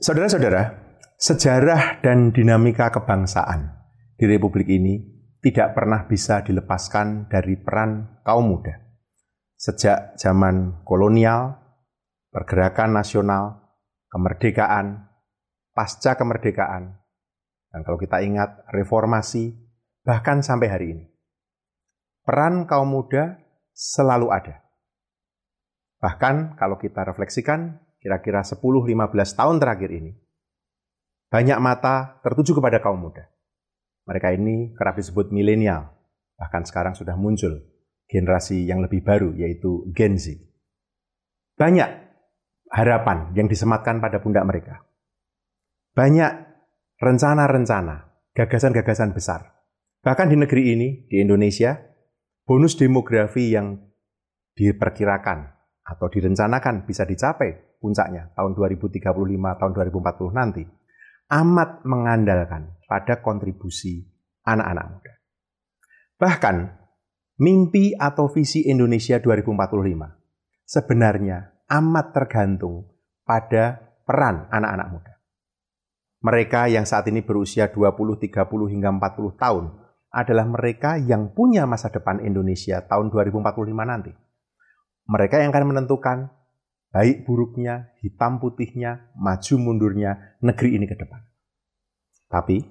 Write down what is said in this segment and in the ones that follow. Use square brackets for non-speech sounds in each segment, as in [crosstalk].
Saudara-saudara, sejarah dan dinamika kebangsaan di Republik ini tidak pernah bisa dilepaskan dari peran kaum muda. Sejak zaman kolonial, pergerakan nasional, kemerdekaan, pasca kemerdekaan, dan kalau kita ingat reformasi, bahkan sampai hari ini. Peran kaum muda selalu ada. Bahkan kalau kita refleksikan, kira-kira 10-15 tahun terakhir ini, banyak mata tertuju kepada kaum muda. Mereka ini kerap disebut milenial, bahkan sekarang sudah muncul generasi yang lebih baru, yaitu Gen Z. Banyak harapan yang disematkan pada pundak mereka. Banyak rencana-rencana, gagasan-gagasan besar. Bahkan di negeri ini, di Indonesia, bonus demografi yang diperkirakan atau direncanakan bisa dicapai puncaknya tahun 2035, tahun 2040 nanti, amat mengandalkan pada kontribusi anak-anak muda. Bahkan, mimpi atau visi Indonesia 2045 sebenarnya amat tergantung pada peran anak-anak muda. Mereka yang saat ini berusia 20, 30 hingga 40 tahun adalah mereka yang punya masa depan Indonesia tahun 2045 nanti. Mereka yang akan menentukan baik buruknya, hitam putihnya, maju mundurnya negeri ini ke depan. Tapi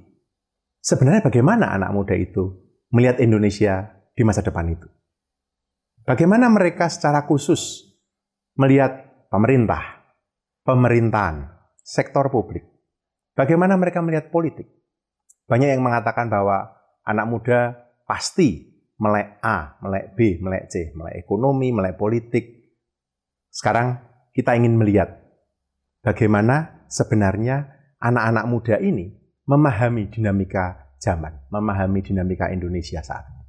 sebenarnya bagaimana anak muda itu melihat Indonesia di masa depan itu? Bagaimana mereka secara khusus melihat pemerintah, pemerintahan, sektor publik? Bagaimana mereka melihat politik? Banyak yang mengatakan bahwa anak muda pasti melek A, melek B, melek C, melek ekonomi, melek politik. Sekarang kita ingin melihat bagaimana sebenarnya anak-anak muda ini memahami dinamika zaman, memahami dinamika Indonesia saat ini.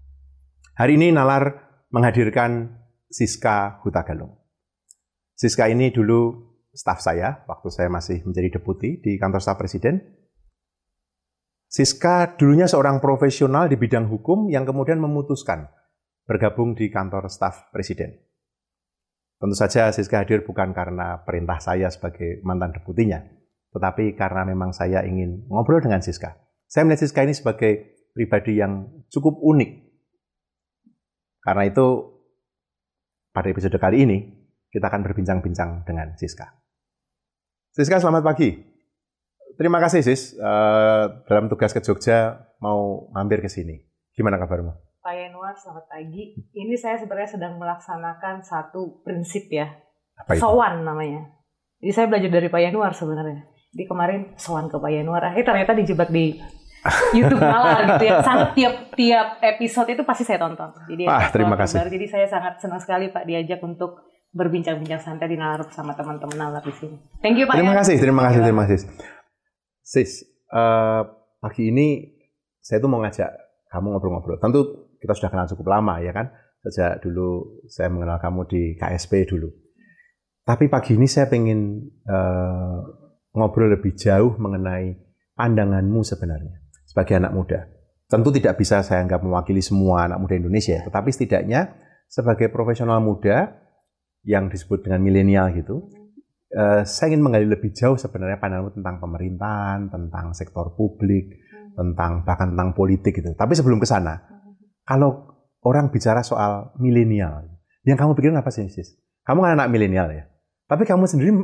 Hari ini Nalar menghadirkan Siska Hutagalung. Siska ini dulu staf saya waktu saya masih menjadi deputi di kantor staf presiden Siska dulunya seorang profesional di bidang hukum yang kemudian memutuskan bergabung di kantor staf presiden. Tentu saja Siska hadir bukan karena perintah saya sebagai mantan deputinya, tetapi karena memang saya ingin ngobrol dengan Siska. Saya melihat Siska ini sebagai pribadi yang cukup unik. Karena itu, pada episode kali ini, kita akan berbincang-bincang dengan Siska. Siska, selamat pagi. Terima kasih Sis, uh, dalam tugas ke Jogja mau mampir ke sini. Gimana kabarmu? Pak Yanuar, selamat pagi. Ini saya sebenarnya sedang melaksanakan satu prinsip ya. Apa itu? Sowan namanya. Jadi saya belajar dari Pak Yanuar sebenarnya. Jadi kemarin sowan ke Pak Yanuar, eh ternyata dijebak di [laughs] YouTube malah gitu ya. Sangat tiap tiap episode itu pasti saya tonton. Jadi ah, terima kasih. Jadi saya sangat senang sekali Pak diajak untuk berbincang-bincang santai di Nalar bersama teman-teman Nalar di sini. Thank you Pak. Terima ya. kasih, terima kasih, terima kasih. Sis, uh, pagi ini saya tuh mau ngajak kamu ngobrol-ngobrol. Tentu kita sudah kenal cukup lama ya kan. Sejak dulu saya mengenal kamu di KSP dulu. Tapi pagi ini saya pengen uh, ngobrol lebih jauh mengenai pandanganmu sebenarnya sebagai anak muda. Tentu tidak bisa saya anggap mewakili semua anak muda Indonesia, tetapi setidaknya sebagai profesional muda yang disebut dengan milenial gitu, uh, saya ingin menggali lebih jauh sebenarnya pandanganmu tentang pemerintahan, tentang sektor publik, hmm. tentang bahkan tentang politik gitu. Tapi sebelum ke sana. Kalau orang bicara soal milenial, yang kamu pikirin apa sih, Sis? Kamu kan anak milenial ya. Tapi kamu sendiri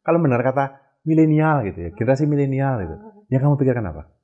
kalau benar kata milenial gitu ya, generasi milenial gitu, hmm. yang kamu pikirkan apa?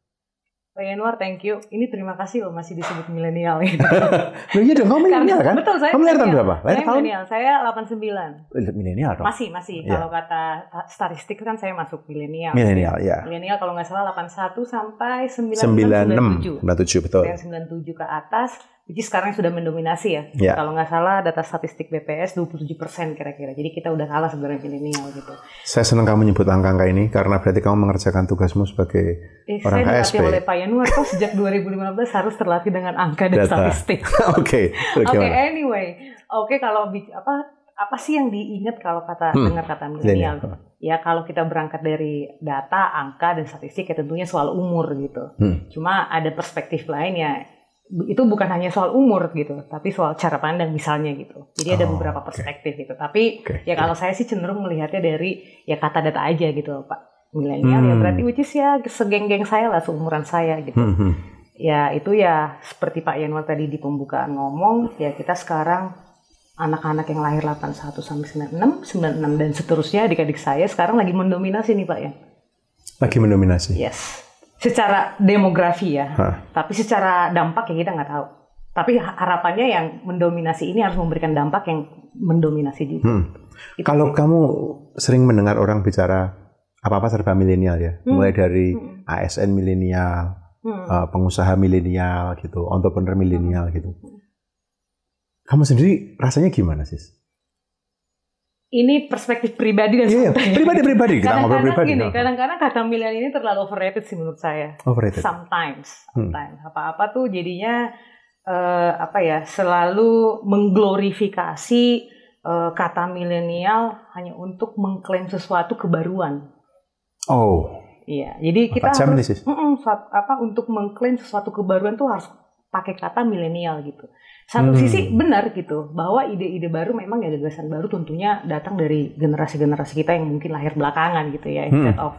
Pak Yanuar, thank you. Ini terima kasih loh masih disebut milenial gitu. [laughs] Loh iya dong, kamu milenial kan? Betul, saya Kamu lahir tahun berapa? Lahir saya milenial, saya 89. Eh, milenial dong? Masih, masih. Yeah. Kalau kata statistik kan saya masuk milenial. Milenial, ya. Milenial kalau nggak salah 81 sampai 96. 97. 97, betul. Yang 97 ke atas, which sekarang sudah mendominasi ya. Yeah. Kalau nggak salah data statistik BPS 27% kira-kira. Jadi kita udah kalah sebenarnya milenial gitu. Saya senang kamu menyebut angka-angka ini karena berarti kamu mengerjakan tugasmu sebagai eh, orang saya KSP. Saya oleh Pak Yanuar kok sejak 2015 harus terlatih dengan angka dan data. statistik. [laughs] Oke. Oke, okay, anyway. Oke, okay, kalau apa apa sih yang diingat kalau kata hmm. dengar kata milenial? Ya kalau kita berangkat dari data, angka dan statistik ya tentunya soal umur gitu. Hmm. Cuma ada perspektif lain ya itu bukan hanya soal umur gitu, tapi soal cara pandang misalnya gitu. Jadi ada oh, beberapa perspektif okay. gitu. Tapi okay, ya kalau saya sih cenderung melihatnya dari ya kata data aja gitu, Pak. Milenial ya hmm. ya berarti which is ya segeng-geng saya lah, seumuran saya gitu. Hmm, hmm. Ya itu ya seperti Pak Yanwar tadi di pembukaan ngomong, ya kita sekarang anak-anak yang lahir 81 sampai 96, 96 dan seterusnya adik-adik saya sekarang lagi mendominasi nih Pak ya. Lagi mendominasi. Yes secara demografi ya. Hah. Tapi secara dampak ya kita nggak tahu. Tapi harapannya yang mendominasi ini harus memberikan dampak yang mendominasi juga. Hmm. Kalau kamu sering mendengar orang bicara apa-apa serba milenial ya, hmm. mulai dari hmm. ASN milenial, hmm. uh, pengusaha milenial gitu, entrepreneur milenial gitu. Hmm. Kamu sendiri rasanya gimana sih? Ini perspektif pribadi dan yeah, pribadi pribadi kita ngobrol pribadi. Gini, kadang-kadang kata milenial ini terlalu overrated sih menurut saya. Overrated. Sometimes, hmm. sometimes hmm. apa-apa tuh jadinya uh, apa ya selalu mengglorifikasi uh, kata milenial hanya untuk mengklaim sesuatu kebaruan. Oh. Iya, jadi kita harus mm -mm, apa untuk mengklaim sesuatu kebaruan tuh harus pakai kata milenial gitu. Satu hmm. sisi benar gitu bahwa ide-ide baru memang ya gagasan baru tentunya datang dari generasi-generasi kita yang mungkin lahir belakangan gitu ya hmm. instead of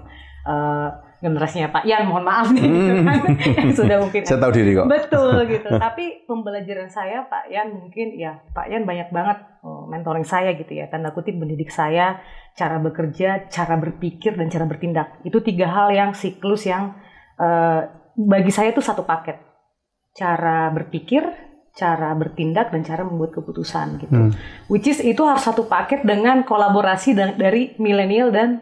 uh, generasinya Pak Yan mohon maaf nih hmm. gitu kan [laughs] yang sudah mungkin saya tahu diri kok betul [laughs] gitu tapi pembelajaran saya Pak Yan mungkin ya Pak Yan banyak banget oh, mentoring saya gitu ya tanda kutip mendidik saya cara bekerja cara berpikir dan cara bertindak itu tiga hal yang siklus yang uh, bagi saya itu satu paket cara berpikir cara bertindak dan cara membuat keputusan gitu. Hmm. Which is itu harus satu paket dengan kolaborasi dari milenial dan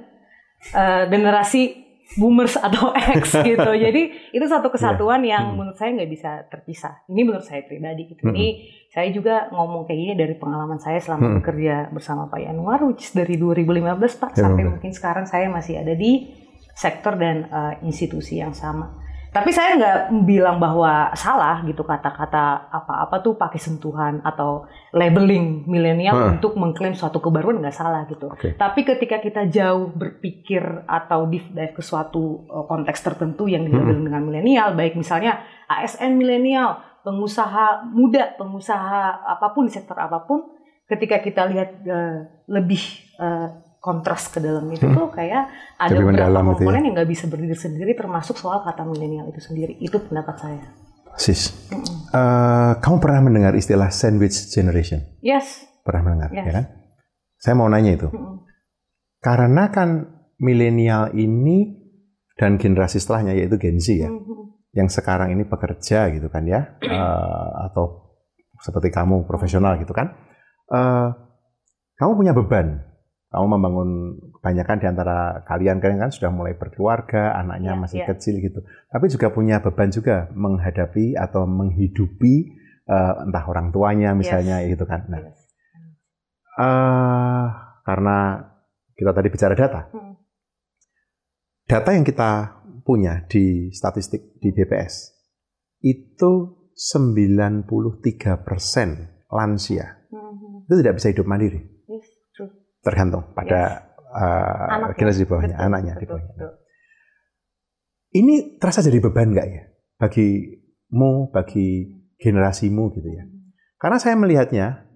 uh, generasi boomers atau [laughs] X gitu. [laughs] Jadi itu satu kesatuan yeah. yang hmm. menurut saya nggak bisa terpisah. Ini menurut saya pribadi gitu. Hmm. Ini saya juga ngomong kayak gini dari pengalaman saya selama hmm. bekerja bersama Pak Yanwar, which is dari 2015 Pak yeah, sampai mungkin sekarang saya masih ada di sektor dan uh, institusi yang sama. Tapi saya nggak bilang bahwa salah gitu kata-kata apa-apa tuh pakai sentuhan atau labeling milenial hmm. untuk mengklaim suatu kebaruan nggak salah gitu. Okay. Tapi ketika kita jauh berpikir atau deep dive ke suatu uh, konteks tertentu yang dilabel hmm. dengan milenial, baik misalnya ASN milenial, pengusaha muda, pengusaha apa pun di sektor apa pun, ketika kita lihat uh, lebih uh, kontras ke dalam itu hmm. tuh kayak ada Jadi beberapa ya? komponen ya? yang nggak bisa berdiri sendiri termasuk soal kata milenial itu sendiri itu pendapat saya. Sis, mm -mm. Uh, kamu pernah mendengar istilah sandwich generation? Yes. Pernah mendengar, yes. ya kan? Saya mau nanya itu, mm -mm. karena kan milenial ini dan generasi setelahnya yaitu Gen Z ya, mm -hmm. yang sekarang ini bekerja gitu kan ya, uh, [clears throat] atau seperti kamu profesional gitu kan, uh, kamu punya beban kamu membangun kebanyakan di antara kalian kalian kan sudah mulai berkeluarga, anaknya ya, masih ya. kecil gitu. Tapi juga punya beban juga menghadapi atau menghidupi uh, entah orang tuanya misalnya yes. gitu kan. Nah, yes. uh, karena kita tadi bicara data, hmm. data yang kita punya di statistik di BPS itu 93 persen lansia hmm. itu tidak bisa hidup mandiri tergantung pada yes. uh, generasi di bawahnya, betul, anaknya betul, di bawahnya. Betul. Ini terasa jadi beban nggak ya bagimu, bagi generasimu gitu ya? Karena saya melihatnya,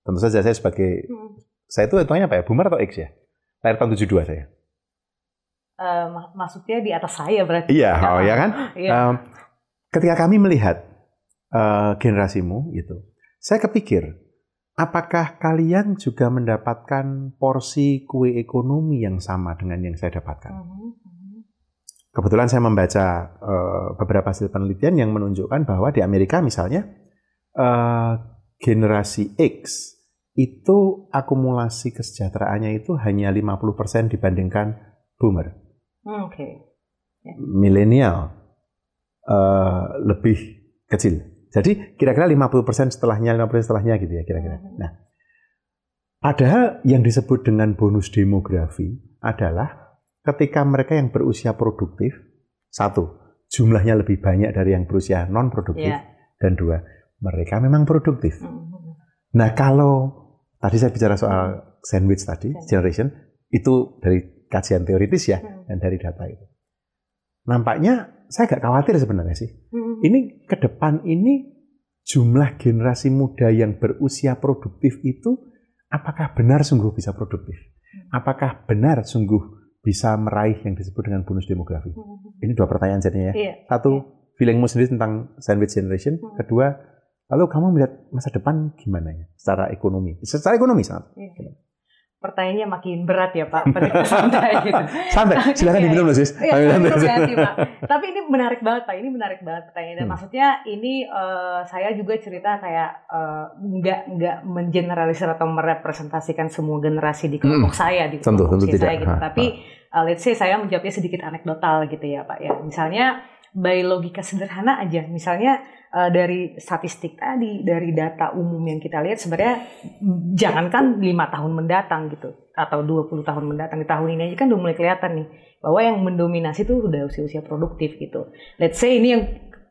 tentu saja saya sebagai, hmm. saya itu hitungnya apa ya, boomer atau X ya? Lahir tahun 72 saya. Uh, maksudnya di atas saya berarti. Iya, oh ya kan? [laughs] iya. um, ketika kami melihat uh, generasimu gitu, saya kepikir Apakah kalian juga mendapatkan porsi kue ekonomi yang sama dengan yang saya dapatkan? Mhm, mhm. Kebetulan saya membaca uh, beberapa hasil penelitian yang menunjukkan bahwa di Amerika misalnya uh, generasi X itu akumulasi kesejahteraannya itu hanya 50% dibandingkan boomer. Hmm, oke. Okay. Yeah. Milenial uh, lebih kecil Jadi kira-kira 50% setelahnya, 50% setelahnya gitu ya kira-kira. Nah, padahal yang disebut dengan bonus demografi adalah ketika mereka yang berusia produktif, satu, jumlahnya lebih banyak dari yang berusia non produktif, yeah. dan dua, mereka memang produktif. Hmm. Nah kalau tadi saya bicara soal sandwich tadi, generation, itu dari kajian teoritis ya, hmm. dan dari data itu. Nampaknya saya agak khawatir sebenarnya sih. Hmm. Ini ke depan ini jumlah generasi muda yang berusia produktif itu apakah benar sungguh bisa produktif? Apakah benar sungguh bisa meraih yang disebut dengan bonus demografi? Hmm. Ini dua pertanyaan jadinya ya. Iya. Satu, iya. feelingmu sendiri tentang sandwich generation. Hmm. Kedua, lalu kamu melihat masa depan gimana ya secara ekonomi? Secara ekonomi sangat. Iya pertanyaannya makin berat ya Pak. santai [laughs] gitu. Santai, silakan diminum loh sis. Iya, Pak. Tapi ini menarik banget Pak, ini menarik banget pertanyaannya. Hmm. Maksudnya ini uh, saya juga cerita kayak uh, nggak nggak mengeneralisir atau merepresentasikan semua generasi di kelompok hmm. saya di tentu, kelompok tentu saya tidak. gitu. Ha, Tapi Uh, let's say saya menjawabnya sedikit anekdotal gitu ya Pak ya. Misalnya by logika sederhana aja, misalnya uh, dari statistik tadi, dari data umum yang kita lihat sebenarnya jangankan lima tahun mendatang gitu atau 20 tahun mendatang di tahun ini aja kan udah mulai kelihatan nih bahwa yang mendominasi itu udah usia-usia produktif gitu. Let's say ini yang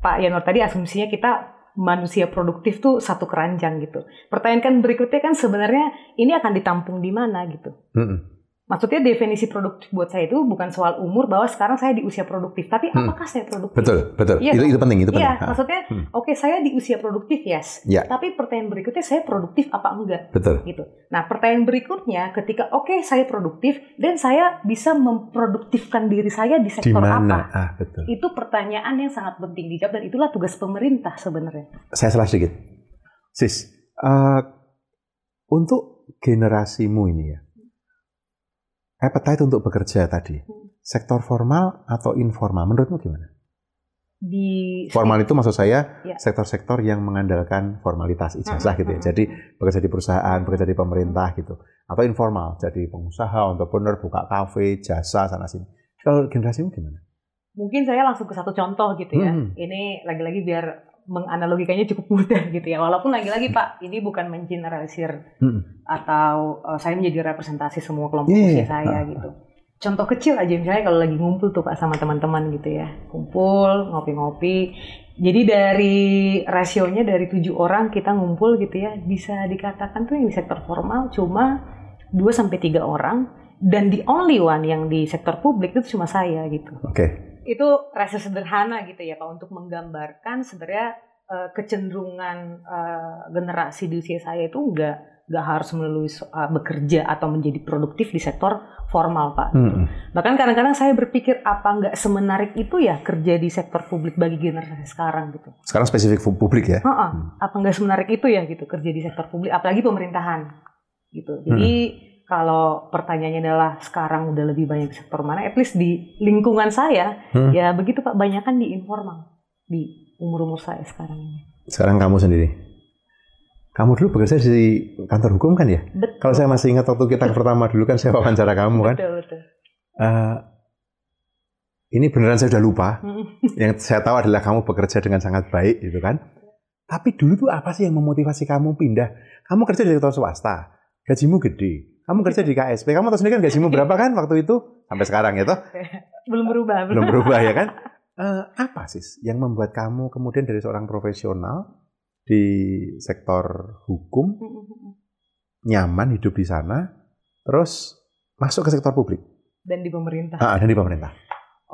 Pak Yanor tadi asumsinya kita manusia produktif tuh satu keranjang gitu. Pertanyaan kan berikutnya kan sebenarnya ini akan ditampung di mana gitu. Mm -hmm. Maksudnya definisi produktif buat saya itu bukan soal umur bahwa sekarang saya di usia produktif, tapi hmm. apakah saya produktif? Betul, betul. Iya, itu, itu penting, itu penting. Iya, maksudnya hmm. oke okay, saya di usia produktif yes, ya. tapi pertanyaan berikutnya saya produktif apa enggak? Betul. Gitu. Nah pertanyaan berikutnya ketika oke okay, saya produktif dan saya bisa memproduktifkan diri saya di sektor Di mana? apa? Ah, betul. Itu pertanyaan yang sangat penting dijawab dan itulah tugas pemerintah sebenarnya. Saya salah sedikit, sis. Uh, untuk generasimu ini ya appetite untuk bekerja tadi, hmm. sektor formal atau informal, menurutmu gimana? Di formal itu maksud saya ya. sektor-sektor yang mengandalkan formalitas ijazah hmm, gitu ya. Hmm, jadi bekerja di perusahaan, bekerja di pemerintah gitu. Atau informal, jadi pengusaha, entrepreneur, buka kafe, jasa sana sini. Kalau generasimu gimana? Mungkin saya langsung ke satu contoh gitu ya. Hmm. Ini lagi-lagi biar menganalogikanya cukup mudah [laughs] gitu ya. Walaupun lagi-lagi Pak, ini bukan mengeneralisir hmm. atau uh, saya menjadi representasi semua kelompok yeah. usia saya uh. gitu. Contoh kecil aja misalnya kalau lagi ngumpul tuh Pak sama teman-teman gitu ya. Kumpul, ngopi-ngopi. Jadi dari rasionya dari tujuh orang kita ngumpul gitu ya, bisa dikatakan tuh yang di sektor formal cuma 2 sampai tiga orang dan the only one yang di sektor publik itu cuma saya gitu. Oke. Okay itu rasa sederhana gitu ya Pak untuk menggambarkan sebenarnya uh, kecenderungan uh, generasi di usia saya itu enggak nggak harus melalui uh, bekerja atau menjadi produktif di sektor formal pak. Hmm. Bahkan kadang-kadang saya berpikir apa nggak semenarik itu ya kerja di sektor publik bagi generasi sekarang gitu. Sekarang spesifik publik ya? Hmm. Apa nggak semenarik itu ya gitu kerja di sektor publik, apalagi pemerintahan gitu. Jadi hmm kalau pertanyaannya adalah sekarang udah lebih banyak di sektor mana, at least di lingkungan saya hmm. ya begitu Pak, banyak kan di informal di umur-umur saya sekarang ini. Sekarang kamu sendiri. Kamu dulu bekerja di kantor hukum kan ya? Betul. Kalau saya masih ingat waktu kita pertama dulu kan saya wawancara kamu kan. Betul, betul. Uh, ini beneran saya udah lupa. Hmm. yang saya tahu adalah kamu bekerja dengan sangat baik gitu kan. Tapi dulu tuh apa sih yang memotivasi kamu pindah? Kamu kerja di sektor swasta, gajimu gede, kamu kerja di KSP, kamu tahu sendiri kan gajimu berapa kan waktu itu sampai sekarang ya toh? [laughs] Belum berubah. Belum berubah ya kan? Uh, apa sih yang membuat kamu kemudian dari seorang profesional di sektor hukum nyaman hidup di sana, terus masuk ke sektor publik dan di pemerintah? Ah, dan di pemerintah.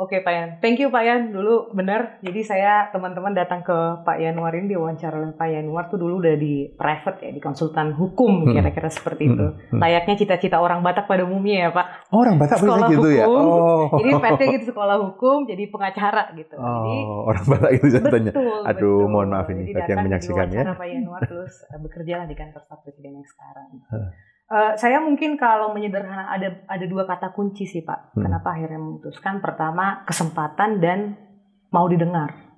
Oke Pak Yan, thank you Pak Yan dulu benar. Jadi saya teman-teman datang ke Pak Yanuar ini diwawancara oleh Pak Yanuar tuh dulu udah di private ya di konsultan hukum hmm. kira-kira seperti itu. Hmm. Hmm. Layaknya cita-cita orang Batak pada umumnya ya Pak. Oh, orang Batak sekolah gitu ya? hukum, ya. Oh. Jadi PT gitu sekolah hukum jadi pengacara gitu. Oh, jadi, orang Batak itu contohnya. Betul, Aduh, betul. mohon maaf ini bagi yang menyaksikan ya. Pak Yanuar terus uh, bekerja lah di kantor staf presiden yang sekarang. Uh, saya mungkin kalau menyederhana ada ada dua kata kunci sih Pak. Hmm. Kenapa akhirnya memutuskan? Pertama kesempatan dan mau didengar.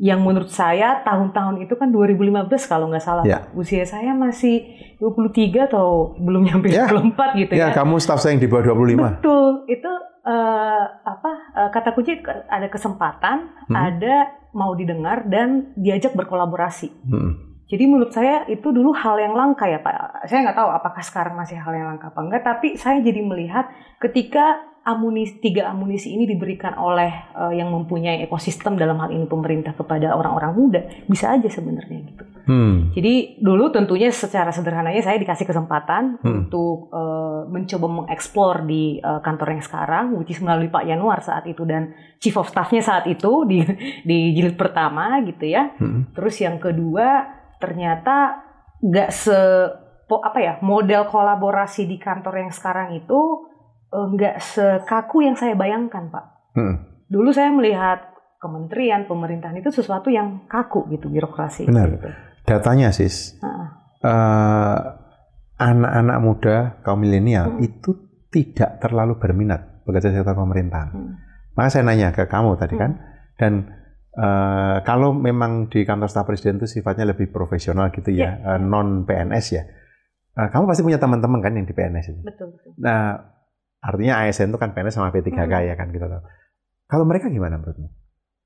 Yang menurut saya tahun-tahun itu kan 2015 kalau nggak salah ya. Usia saya masih 23 atau belum nyampe ya. 24 gitu ya. Ya, kamu staff saya yang di bawah 25. Betul. Itu itu uh, apa uh, kata kunci ada kesempatan, hmm. ada mau didengar dan diajak berkolaborasi. Hmm. Jadi menurut saya itu dulu hal yang langka ya Pak. Saya nggak tahu apakah sekarang masih hal yang langka apa enggak, tapi saya jadi melihat ketika amunisi tiga amunisi ini diberikan oleh uh, yang mempunyai ekosistem dalam hal ini pemerintah kepada orang-orang muda bisa aja sebenarnya gitu. Hmm. Jadi dulu tentunya secara sederhananya saya dikasih kesempatan hmm. untuk uh, mencoba mengeksplor di uh, kantor yang sekarang, which is melalui Pak Yanuar saat itu dan Chief of Staffnya saat itu di di jilid pertama gitu ya. Hmm. Terus yang kedua ternyata nggak se apa ya model kolaborasi di kantor yang sekarang itu Eh, nggak sekaku yang saya bayangkan, Pak. Hmm. Dulu saya melihat kementerian, pemerintahan itu sesuatu yang kaku gitu birokrasi. Benar. Gitu. Datanya, sis, uh, anak-anak muda kaum milenial hmm. itu tidak terlalu berminat bekerja sektor pemerintahan. Hmm. Maka saya nanya ke kamu tadi hmm. kan, dan uh, kalau memang di kantor staf presiden itu sifatnya lebih profesional gitu ya, yeah. uh, non PNS ya. Uh, kamu pasti punya teman-teman kan yang di PNS itu. Betul. betul. Nah, Artinya ASN itu kan PNS sama P3K hmm. ya kan kita tahu. Kalau mereka gimana menurutmu?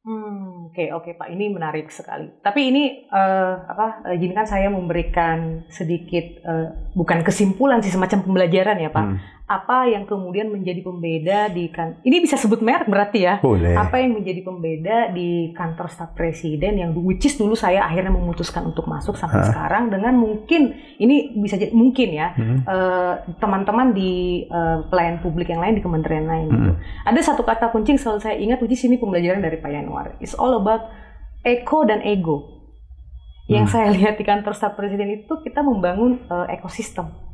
Hmm, oke okay, oke okay, Pak, ini menarik sekali. Tapi ini uh, apa? Izinkan saya memberikan sedikit uh, bukan kesimpulan sih semacam pembelajaran ya Pak. Hmm apa yang kemudian menjadi pembeda di kan ini bisa sebut merek berarti ya Boleh. apa yang menjadi pembeda di kantor staf presiden yang which is dulu saya akhirnya memutuskan untuk masuk sampai Hah? sekarang dengan mungkin ini bisa jadi mungkin ya hmm. uh, teman-teman di uh, pelayan publik yang lain di kementerian lain gitu. hmm. gitu. ada satu kata kunci yang selalu saya ingat which is ini pembelajaran dari Pak Yanwar it's all about ego dan ego yang hmm. saya lihat di kantor staf presiden itu kita membangun uh, ekosistem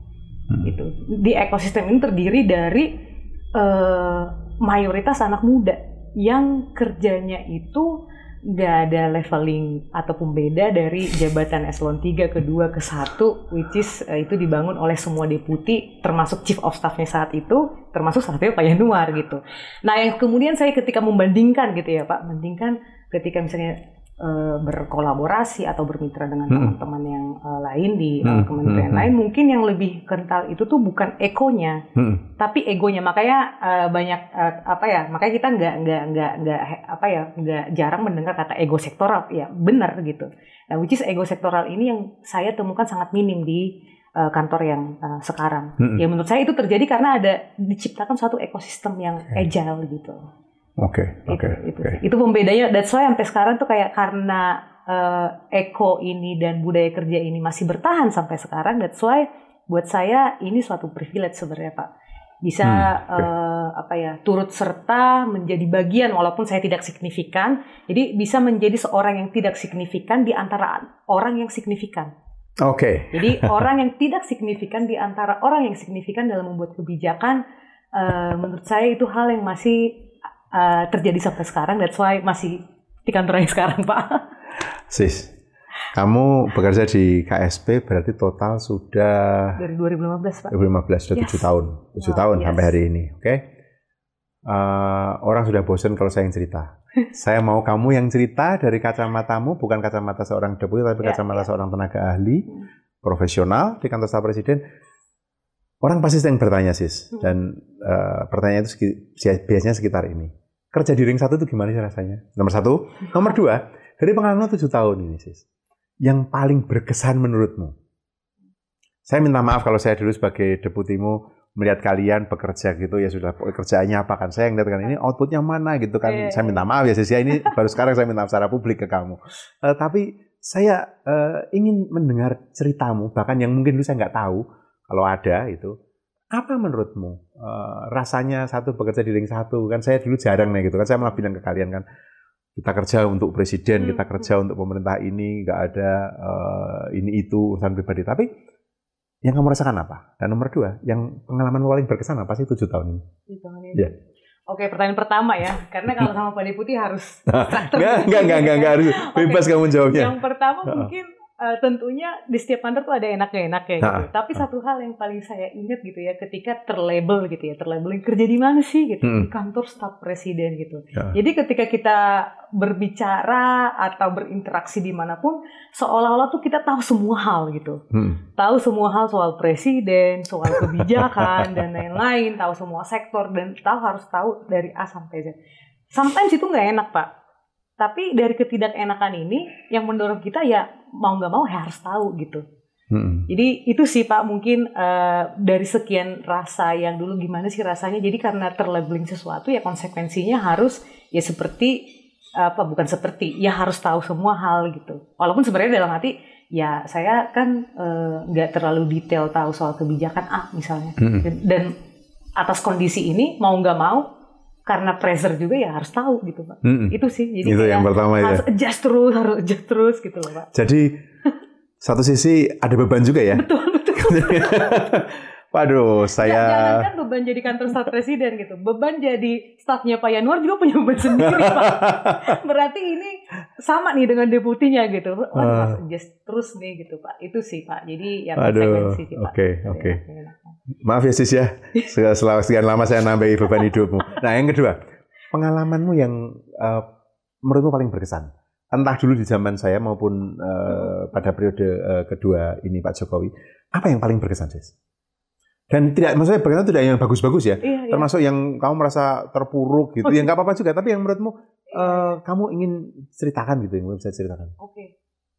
Hmm. Gitu. Di ekosistem ini terdiri dari uh, mayoritas anak muda yang kerjanya itu nggak ada leveling ataupun beda dari jabatan eselon 3 ke 2 ke 1 which is uh, itu dibangun oleh semua deputi termasuk chief of staffnya saat itu termasuk itu Pak Yanuar gitu. Nah yang kemudian saya ketika membandingkan gitu ya Pak, membandingkan ketika misalnya uh, berkolaborasi atau bermitra dengan hmm. teman-teman yang uh, lain di uh, kementerian hmm. lain mungkin yang lebih kental itu tuh bukan ekonya hmm. tapi egonya makanya uh, banyak uh, apa ya makanya kita nggak nggak nggak nggak apa ya nggak jarang mendengar kata ego sektoral ya benar gitu nah which is ego sektoral ini yang saya temukan sangat minim di uh, kantor yang uh, sekarang hmm. ya menurut saya itu terjadi karena ada diciptakan suatu ekosistem yang agile gitu Oke, okay, oke. Okay, itu, okay. itu pembedanya. That's why sampai sekarang tuh kayak karena uh, eko ini dan budaya kerja ini masih bertahan sampai sekarang. That's why buat saya ini suatu privilege sebenarnya Pak. Bisa hmm, okay. uh, eh, apa ya turut serta menjadi bagian walaupun saya tidak signifikan. Jadi bisa menjadi seorang yang tidak signifikan di antara orang yang signifikan. Oke. Okay. Jadi [laughs] orang yang tidak signifikan di antara orang yang signifikan dalam membuat kebijakan, uh, menurut saya itu hal yang masih uh, terjadi sampai sekarang. That's why masih di kantor yang sekarang, Pak. Sis, kamu bekerja di KSP berarti total sudah dari 2015, Pak. 2015 sudah tujuh tahun, tujuh wow, tahun yes. sampai hari ini, oke? Okay? Uh, eh, orang sudah bosan kalau saya yang cerita. [laughs] saya mau kamu yang cerita dari kacamatamu, bukan kacamata seorang deputi, tapi yeah, kacamata yeah. seorang tenaga ahli, profesional di kantor staf presiden. Orang pasti sering bertanya, sis, hmm. dan uh, pertanyaan itu biasanya sekitar ini kerja di ring satu itu gimana sih rasanya? Nomor satu. Nomor dua, dari pengalaman tujuh tahun ini, sis. Yang paling berkesan menurutmu? Saya minta maaf kalau saya dulu sebagai deputimu melihat kalian bekerja gitu ya sudah kerjaannya apa kan saya ngeliat kan ini outputnya mana gitu kan yeah. saya minta maaf ya sis ya ini [laughs] baru sekarang saya minta maaf secara publik ke kamu uh, tapi saya uh, ingin mendengar ceritamu bahkan yang mungkin dulu saya nggak tahu kalau ada itu apa menurutmu uh, rasanya satu bekerja di ring satu kan saya dulu jarang nih gitu kan saya malah bilang ke kalian kan kita kerja untuk presiden hmm. kita kerja untuk pemerintah ini nggak ada uh, ini itu urusan pribadi tapi yang kamu rasakan apa dan nomor dua yang pengalaman paling berkesan apa sih tujuh tahun ini? ini. Ya. Oke, pertanyaan pertama ya, karena kalau [laughs] sama Pak Deputi harus enggak, enggak, enggak, enggak, enggak, harus bebas kamu jawabnya. Yang pertama mungkin uh, tentunya di setiap kantor tuh ada enaknya enaknya gitu. Ha, Tapi ha. satu hal yang paling saya ingat gitu ya ketika terlabel gitu ya, terlabeling kerja di mana sih gitu hmm. di kantor staf presiden gitu. Ya. Jadi ketika kita berbicara atau berinteraksi di mana pun, seolah-olah tuh kita tahu semua hal gitu. Hmm. Tahu semua hal soal presiden, soal kebijakan dan lain-lain, tahu semua sektor dan tahu harus tahu dari A sampai Z. Sometimes itu nggak enak pak tapi dari ketidakenakan ini yang mendorong kita ya mau nggak mau harus tahu gitu. Hmm. Jadi itu sih Pak mungkin uh, dari sekian rasa yang dulu gimana sih rasanya. Jadi karena terlabeling sesuatu ya konsekuensinya harus ya seperti apa bukan seperti ya harus tahu semua hal gitu. Walaupun sebenarnya dalam hati ya saya kan eh, nggak uh, terlalu detail tahu soal kebijakan A misalnya. Hmm. Dan, dan atas kondisi ini mau nggak mau karena pressure juga ya harus tahu gitu pak. Mm -mm. Itu sih. Jadi itu yang pertama harus ya. adjust terus, harus adjust terus gitu loh pak. Jadi satu sisi ada beban juga ya. Betul betul. [laughs] Waduh, saya... Jangan kan beban jadi kantor staf presiden gitu. Beban jadi stafnya Pak Yanuar juga punya beban sendiri, Pak. [laughs] Berarti ini sama nih dengan deputinya gitu. Wah, uh. harus adjust terus nih gitu, Pak. Itu sih, Pak. Jadi ya konsekuensi sih, Pak. Oke, oke. Maaf ya sis ya, setelah sekian lama saya nambahi beban hidupmu. Nah yang kedua, pengalamanmu yang uh, menurutmu paling berkesan. Entah dulu di zaman saya maupun uh, pada periode uh, kedua ini Pak Jokowi, apa yang paling berkesan sis? Dan tidak, maksudnya berkesan tidak yang bagus-bagus ya, iya, iya. termasuk yang kamu merasa terpuruk gitu, yang nggak apa-apa juga, tapi yang menurutmu uh, kamu ingin ceritakan gitu, yang bisa ceritakan. Oke, okay.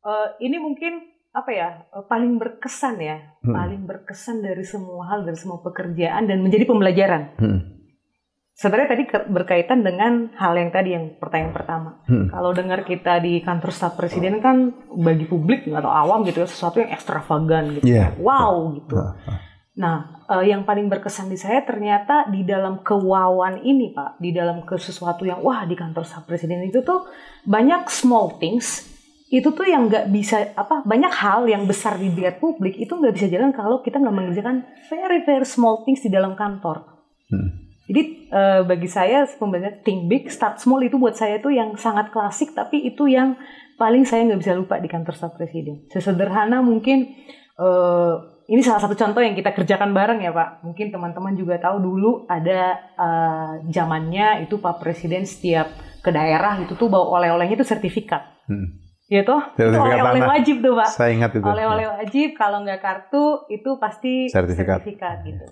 uh, ini mungkin apa ya eh, paling berkesan ya hmm. paling berkesan dari semua hal dari semua pekerjaan dan menjadi pembelajaran hmm. sebenarnya tadi berkaitan dengan hal yang tadi yang pertanyaan pertama hmm. kalau dengar kita di kantor staf presiden kan bagi publik atau awam gitu ya sesuatu yang ekstravagan gitu yeah. wow gitu nah uh, yang paling berkesan di saya ternyata di dalam kewawan ini pak di dalam ke sesuatu yang wah di kantor staf presiden itu tuh banyak small things itu tuh yang nggak bisa apa banyak hal yang besar di dilihat publik itu nggak bisa jalan kalau kita nggak mengerjakan very very small things di dalam kantor. Hmm. Jadi uh, bagi saya pembelajaran think big start small itu buat saya itu yang sangat klasik tapi itu yang paling saya nggak bisa lupa di kantor staf presiden. Sesederhana mungkin uh, ini salah satu contoh yang kita kerjakan bareng ya Pak. Mungkin teman-teman juga tahu dulu ada uh, zamannya itu Pak Presiden setiap ke daerah itu tuh bawa oleh-olehnya itu sertifikat. Hmm Ya toh, itu oleh-oleh wajib tuh Pak. Saya ingat itu. Oleh-oleh wajib, kalau nggak kartu itu pasti sertifikat, sertifikat gitu.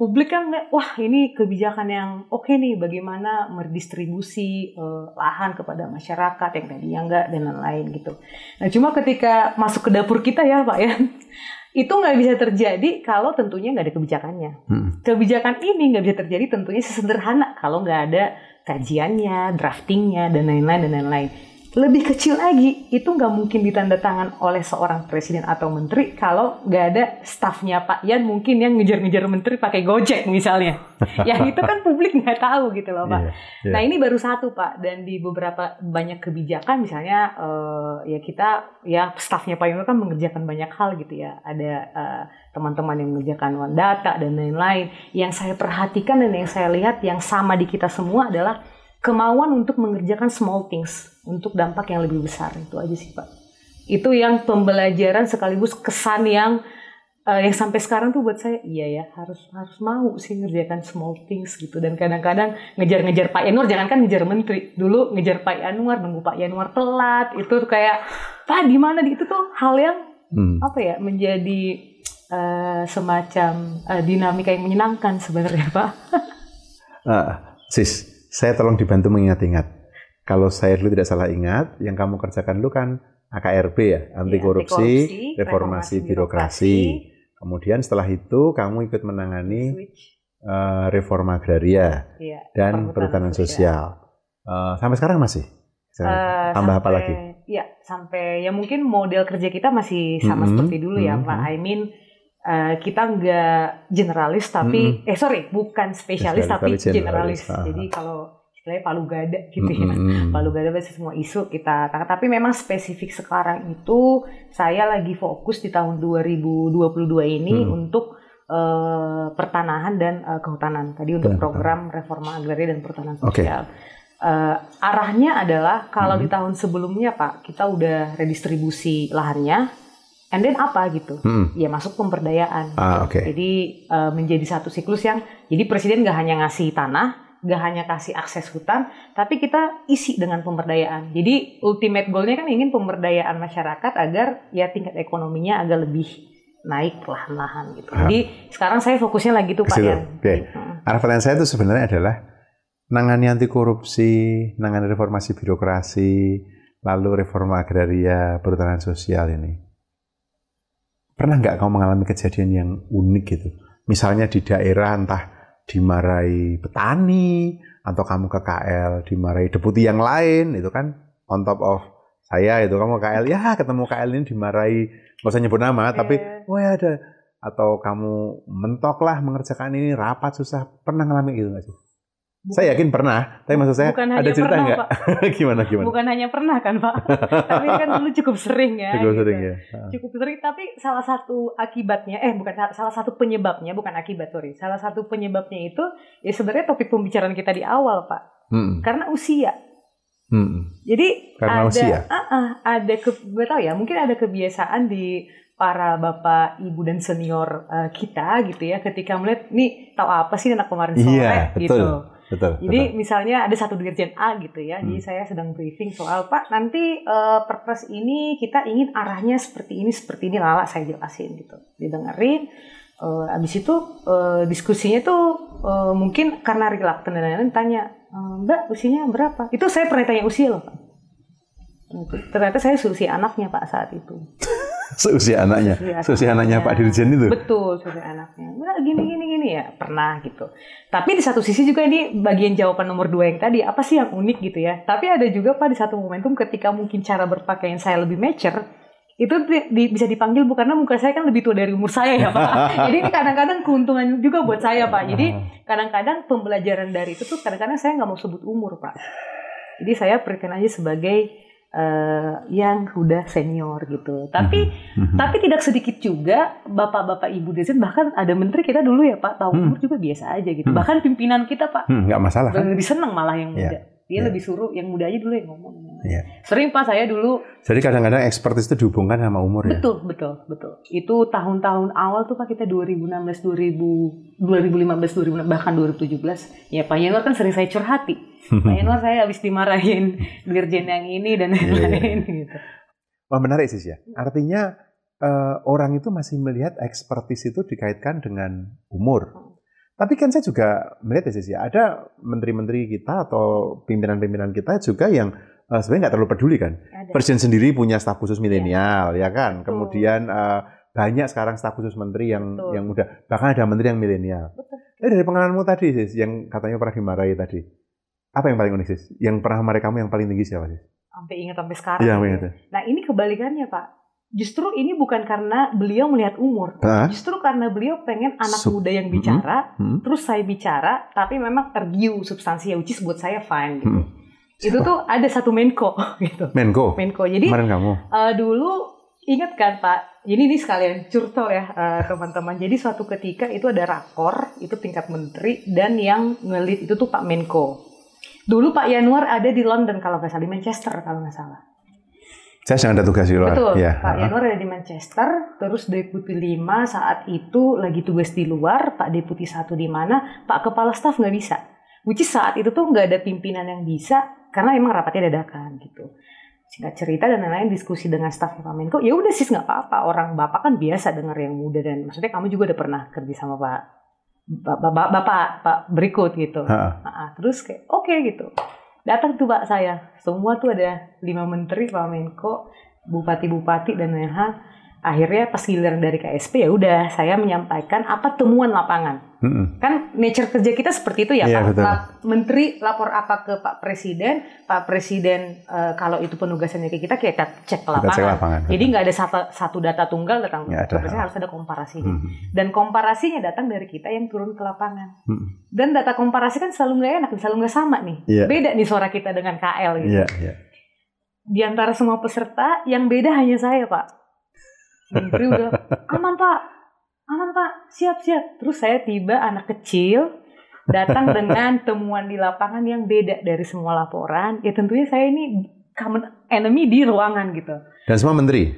Publik kan, wah ini kebijakan yang oke okay nih, bagaimana merdistribusi uh, lahan kepada masyarakat yang tadinya enggak dan lain-lain gitu. Nah cuma ketika masuk ke dapur kita ya Pak ya, [laughs] itu nggak bisa terjadi kalau tentunya nggak ada kebijakannya. Hmm. Kebijakan ini nggak bisa terjadi tentunya sesederhana kalau nggak ada kajiannya, draftingnya dan lain-lain dan lain-lain lebih kecil lagi itu nggak mungkin ditanda tangan oleh seorang presiden atau menteri kalau nggak ada stafnya Pak. Yan mungkin yang ngejar-ngejar menteri pakai gojek misalnya. [laughs] Yang itu kan publik nggak tahu gitu loh Pak. Yeah, yeah. Nah ini baru satu Pak. Dan di beberapa banyak kebijakan misalnya uh, ya kita ya stafnya Pak Yan kan mengerjakan banyak hal gitu ya. Ada uh, teman-teman yang mengerjakan one data dan lain-lain. Yang saya perhatikan dan yang saya lihat yang sama di kita semua adalah kemauan untuk mengerjakan small things untuk dampak yang lebih besar itu aja sih pak itu yang pembelajaran sekaligus kesan yang uh, yang sampai sekarang tuh buat saya iya ya harus harus mau sih ngerjakan small things gitu dan kadang-kadang ngejar-ngejar Pak Yanuar jangan kan ngejar menteri dulu ngejar Pak Yanuar nunggu Pak Yanuar telat itu tuh kayak Pak di mana itu tuh hal yang hmm. apa ya menjadi uh, semacam uh, dinamika yang menyenangkan sebenarnya Pak. uh, sis, saya tolong dibantu mengingat-ingat. Kalau saya dulu tidak salah ingat, yang kamu kerjakan dulu kan AKRB ya, anti ya, korupsi, reformasi, reformasi birokrasi. birokrasi. Kemudian setelah itu kamu ikut menangani uh, reforma agraria ya, dan perhutanan sosial. Uh, sampai sekarang masih? Uh, Tambah sampai, apa lagi? Ya, sampai ya mungkin model kerja kita masih sama mm -hmm. seperti dulu ya, mm -hmm. Pak. I mean uh, kita nggak generalis tapi hmm. eh sorry bukan spesialis, tapi, tapi generalis. Ah. Jadi kalau istilahnya palu gada gitu ya. Hmm. Palu gada pasti semua isu kita tangkap. Tapi memang spesifik sekarang itu saya lagi fokus di tahun 2022 ini hmm. untuk uh, pertanahan dan uh, kehutanan. Tadi untuk program reforma agraria dan pertanahan sosial. Okay. uh, arahnya adalah kalau hmm. di tahun sebelumnya Pak kita udah redistribusi lahannya, and then apa gitu? Hmm. Ya masuk pemberdayaan. Ah, okay. Jadi uh, menjadi satu siklus yang jadi presiden nggak hanya ngasih tanah, nggak hanya kasih akses hutan, tapi kita isi dengan pemberdayaan. Jadi ultimate goalnya kan ingin pemberdayaan masyarakat agar ya tingkat ekonominya agak lebih naik perlahan-lahan gitu. Ah. Jadi sekarang saya fokusnya lagi tuh Pak ya. Okay. Hmm. Arah pertanyaan saya itu sebenarnya adalah nangani anti korupsi, nangani reformasi birokrasi, lalu reforma agraria, perhutanan sosial ini. Pernah nggak kamu mengalami kejadian yang unik gitu? Misalnya di daerah entah dimarahi petani, atau kamu ke KL dimarahi deputi yang lain, itu kan on top of saya itu kamu KL ya ketemu KL ini dimarahi nggak usah nyebut nama yeah. tapi oh ya ada atau kamu mentok lah mengerjakan ini rapat susah pernah ngalamin gitu nggak sih? Bukan, saya yakin pernah, tapi maksud saya bukan ada cerita nggak? [laughs] gimana gimana? Bukan hanya pernah kan Pak, [laughs] tapi kan dulu cukup sering ya. Cukup gitu. sering ya. Cukup sering, tapi salah satu akibatnya, eh bukan salah satu penyebabnya, bukan akibat sorry, salah satu penyebabnya itu ya sebenarnya topik pembicaraan kita di awal Pak, hmm. karena usia. Hmm. Jadi karena ada, usia. Uh, uh, ada ke, gue tahu ya, mungkin ada kebiasaan di para bapak, ibu dan senior uh, kita gitu ya, ketika melihat nih tahu apa sih anak kemarin sore iya, gitu. Betul Betul. Jadi betul. misalnya ada satu dirjen A gitu ya, hmm. jadi saya sedang briefing soal Pak nanti uh, perpres ini kita ingin arahnya seperti ini seperti ini lala saya jelasin gitu, didengerin. Uh, abis itu uh, diskusinya tuh uh, mungkin karena reluctant dan lain-lain tanya Mbak usianya berapa? Itu saya pernah tanya usia loh Pak. Ternyata saya usia anaknya Pak saat itu. [laughs] seusia anaknya, seusia anaknya Pak Dirjen itu. Betul, seusia anaknya. Nah, gini gini gini ya, pernah gitu. Tapi di satu sisi juga ini bagian jawaban nomor dua yang tadi, apa sih yang unik gitu ya. Tapi ada juga Pak di satu momentum ketika mungkin cara berpakaian saya lebih mature, itu di, di, bisa dipanggil bukan karena muka saya kan lebih tua dari umur saya ya Pak. [laughs] Jadi ini kadang-kadang keuntungan juga buat saya Pak. Jadi kadang-kadang pembelajaran dari itu tuh kadang-kadang saya nggak mau sebut umur Pak. Jadi saya berikan aja sebagai uh, yang udah senior gitu. Tapi mm-hmm. tapi tidak sedikit juga bapak-bapak ibu desain bahkan ada menteri kita dulu ya Pak tahu umur mm. juga biasa aja gitu. Mm. Bahkan pimpinan kita Pak mm, nggak masalah kan? Lebih seneng malah yang iya. muda. Yeah. Dia yeah. lebih suruh yang muda aja dulu yang ngomong. Yeah. Sering Pak saya dulu. Jadi kadang-kadang ekspertis itu dihubungkan sama umur ya. Betul, betul, betul. Itu tahun-tahun awal tuh Pak kita 2016, 2000, 2015, 2016 bahkan 2017. Ya Pak Yanwar kan sering saya curhati. [laughs] Pak Yanwar saya habis dimarahin dirjen yang ini dan iya, iya, iya. lain-lain yeah, gitu. Wah menarik sih ya. Artinya uh, orang itu masih melihat ekspertis itu dikaitkan dengan umur. Tapi kan saya juga melihat ya, sih, ada menteri-menteri kita atau pimpinan-pimpinan kita juga yang uh, sebenarnya nggak terlalu peduli kan. Ada. Presiden sendiri punya staf khusus milenial, ya. ya kan. Betul. Kemudian uh, banyak sekarang staf khusus menteri yang Betul. yang muda, bahkan ada menteri yang milenial. Eh dari pengalamanmu tadi sih, yang katanya pernah dimarahi tadi, apa yang paling unik sih? Yang pernah mereka kamu yang paling tinggi siapa sih? Sampai ingat sampai sekarang. Iya, ya. Nah ini kebalikannya pak justru ini bukan karena beliau melihat umur, Hah? justru karena beliau pengen anak Sup muda yang bicara, hmm? Hmm? terus saya bicara, tapi memang tergiu substansi ya, which is buat saya fine gitu. Hmm. Itu tuh ada satu Menko [laughs] gitu. Menko. Menko. Jadi Kemarin kamu. Uh, dulu ingat kan Pak, ini nih sekalian curcol ya uh, teman-teman. Jadi suatu ketika itu ada rakor, itu tingkat menteri dan yang ngelit itu tuh Pak Menko. Dulu Pak Yanuar ada di London kalau nggak salah di Manchester kalau nggak salah. Saya sedang ada tugas di luar. Betul. Ya. Pak Yanur ada di Manchester, terus Deputi 5 saat itu lagi tugas di luar, Pak Deputi 1 di mana, Pak Kepala Staf nggak bisa. Which is saat itu tuh nggak ada pimpinan yang bisa, karena emang rapatnya dadakan gitu. Singkat cerita dan lain-lain diskusi dengan staf Pak Menko, ya udah sih nggak apa-apa, orang bapak kan biasa dengar yang muda dan maksudnya kamu juga udah pernah kerja sama Pak Bapak, bapak, Pak berikut gitu. Nah, terus kayak oke okay, gitu. Datang tuh pak saya. Semua tuh ada lima menteri pak Menko bupati-bupati dan lain hal akhirnya pas giliran dari KSP ya udah saya menyampaikan apa temuan lapangan. Hmm. kan nature kerja kita seperti itu ya yeah, Pak? Lap, Menteri lapor apa ke Pak Presiden? Pak Presiden uh, kalau itu penugasannya ke kita kita cek ke lapangan, cek lapangan. jadi nggak ada satu, satu data tunggal datang ya, Presiden harus ada komparasi. Hmm. dan komparasinya datang dari kita yang turun ke lapangan. Hmm. dan data komparasi kan selalu nggak enak selalu nggak sama nih. Yeah. beda nih suara kita dengan KL gitu. Yeah, yeah. di antara semua peserta yang beda hanya saya Pak Menteri udah aman pak, aman pak, siap siap. Terus saya tiba anak kecil datang [laughs] dengan temuan di lapangan yang beda dari semua laporan, ya tentunya saya ini common enemy di ruangan gitu. Dan semua menteri?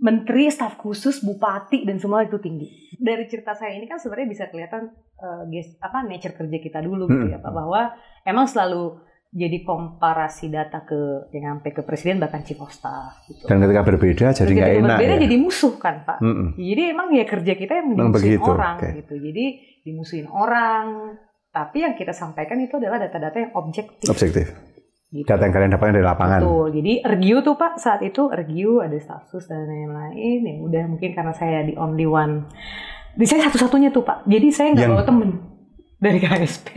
Menteri, staf khusus, bupati dan semua itu tinggi. Dari cerita saya ini kan sebenarnya bisa kelihatan uh, apa nature kerja kita dulu gitu ya, Pak, bahwa emang selalu jadi komparasi data ke yang sampai ke presiden bahkan chief of staff gitu. Dan ketika berbeda jadi nggak enak berbeda ya? jadi musuh kan pak. Mm -mm. Jadi emang ya kerja kita yang dimusuhin orang okay. gitu. Jadi dimusuhin orang. Tapi yang kita sampaikan itu adalah data-data yang objektif. Objektif. Gitu. Data yang kalian dapatkan dari lapangan. Betul. Jadi review tuh pak saat itu review ada status dan lain-lain. Ya udah mungkin karena saya di only one. Di saya satu-satunya tuh pak. Jadi saya nggak bawa temen dari KSP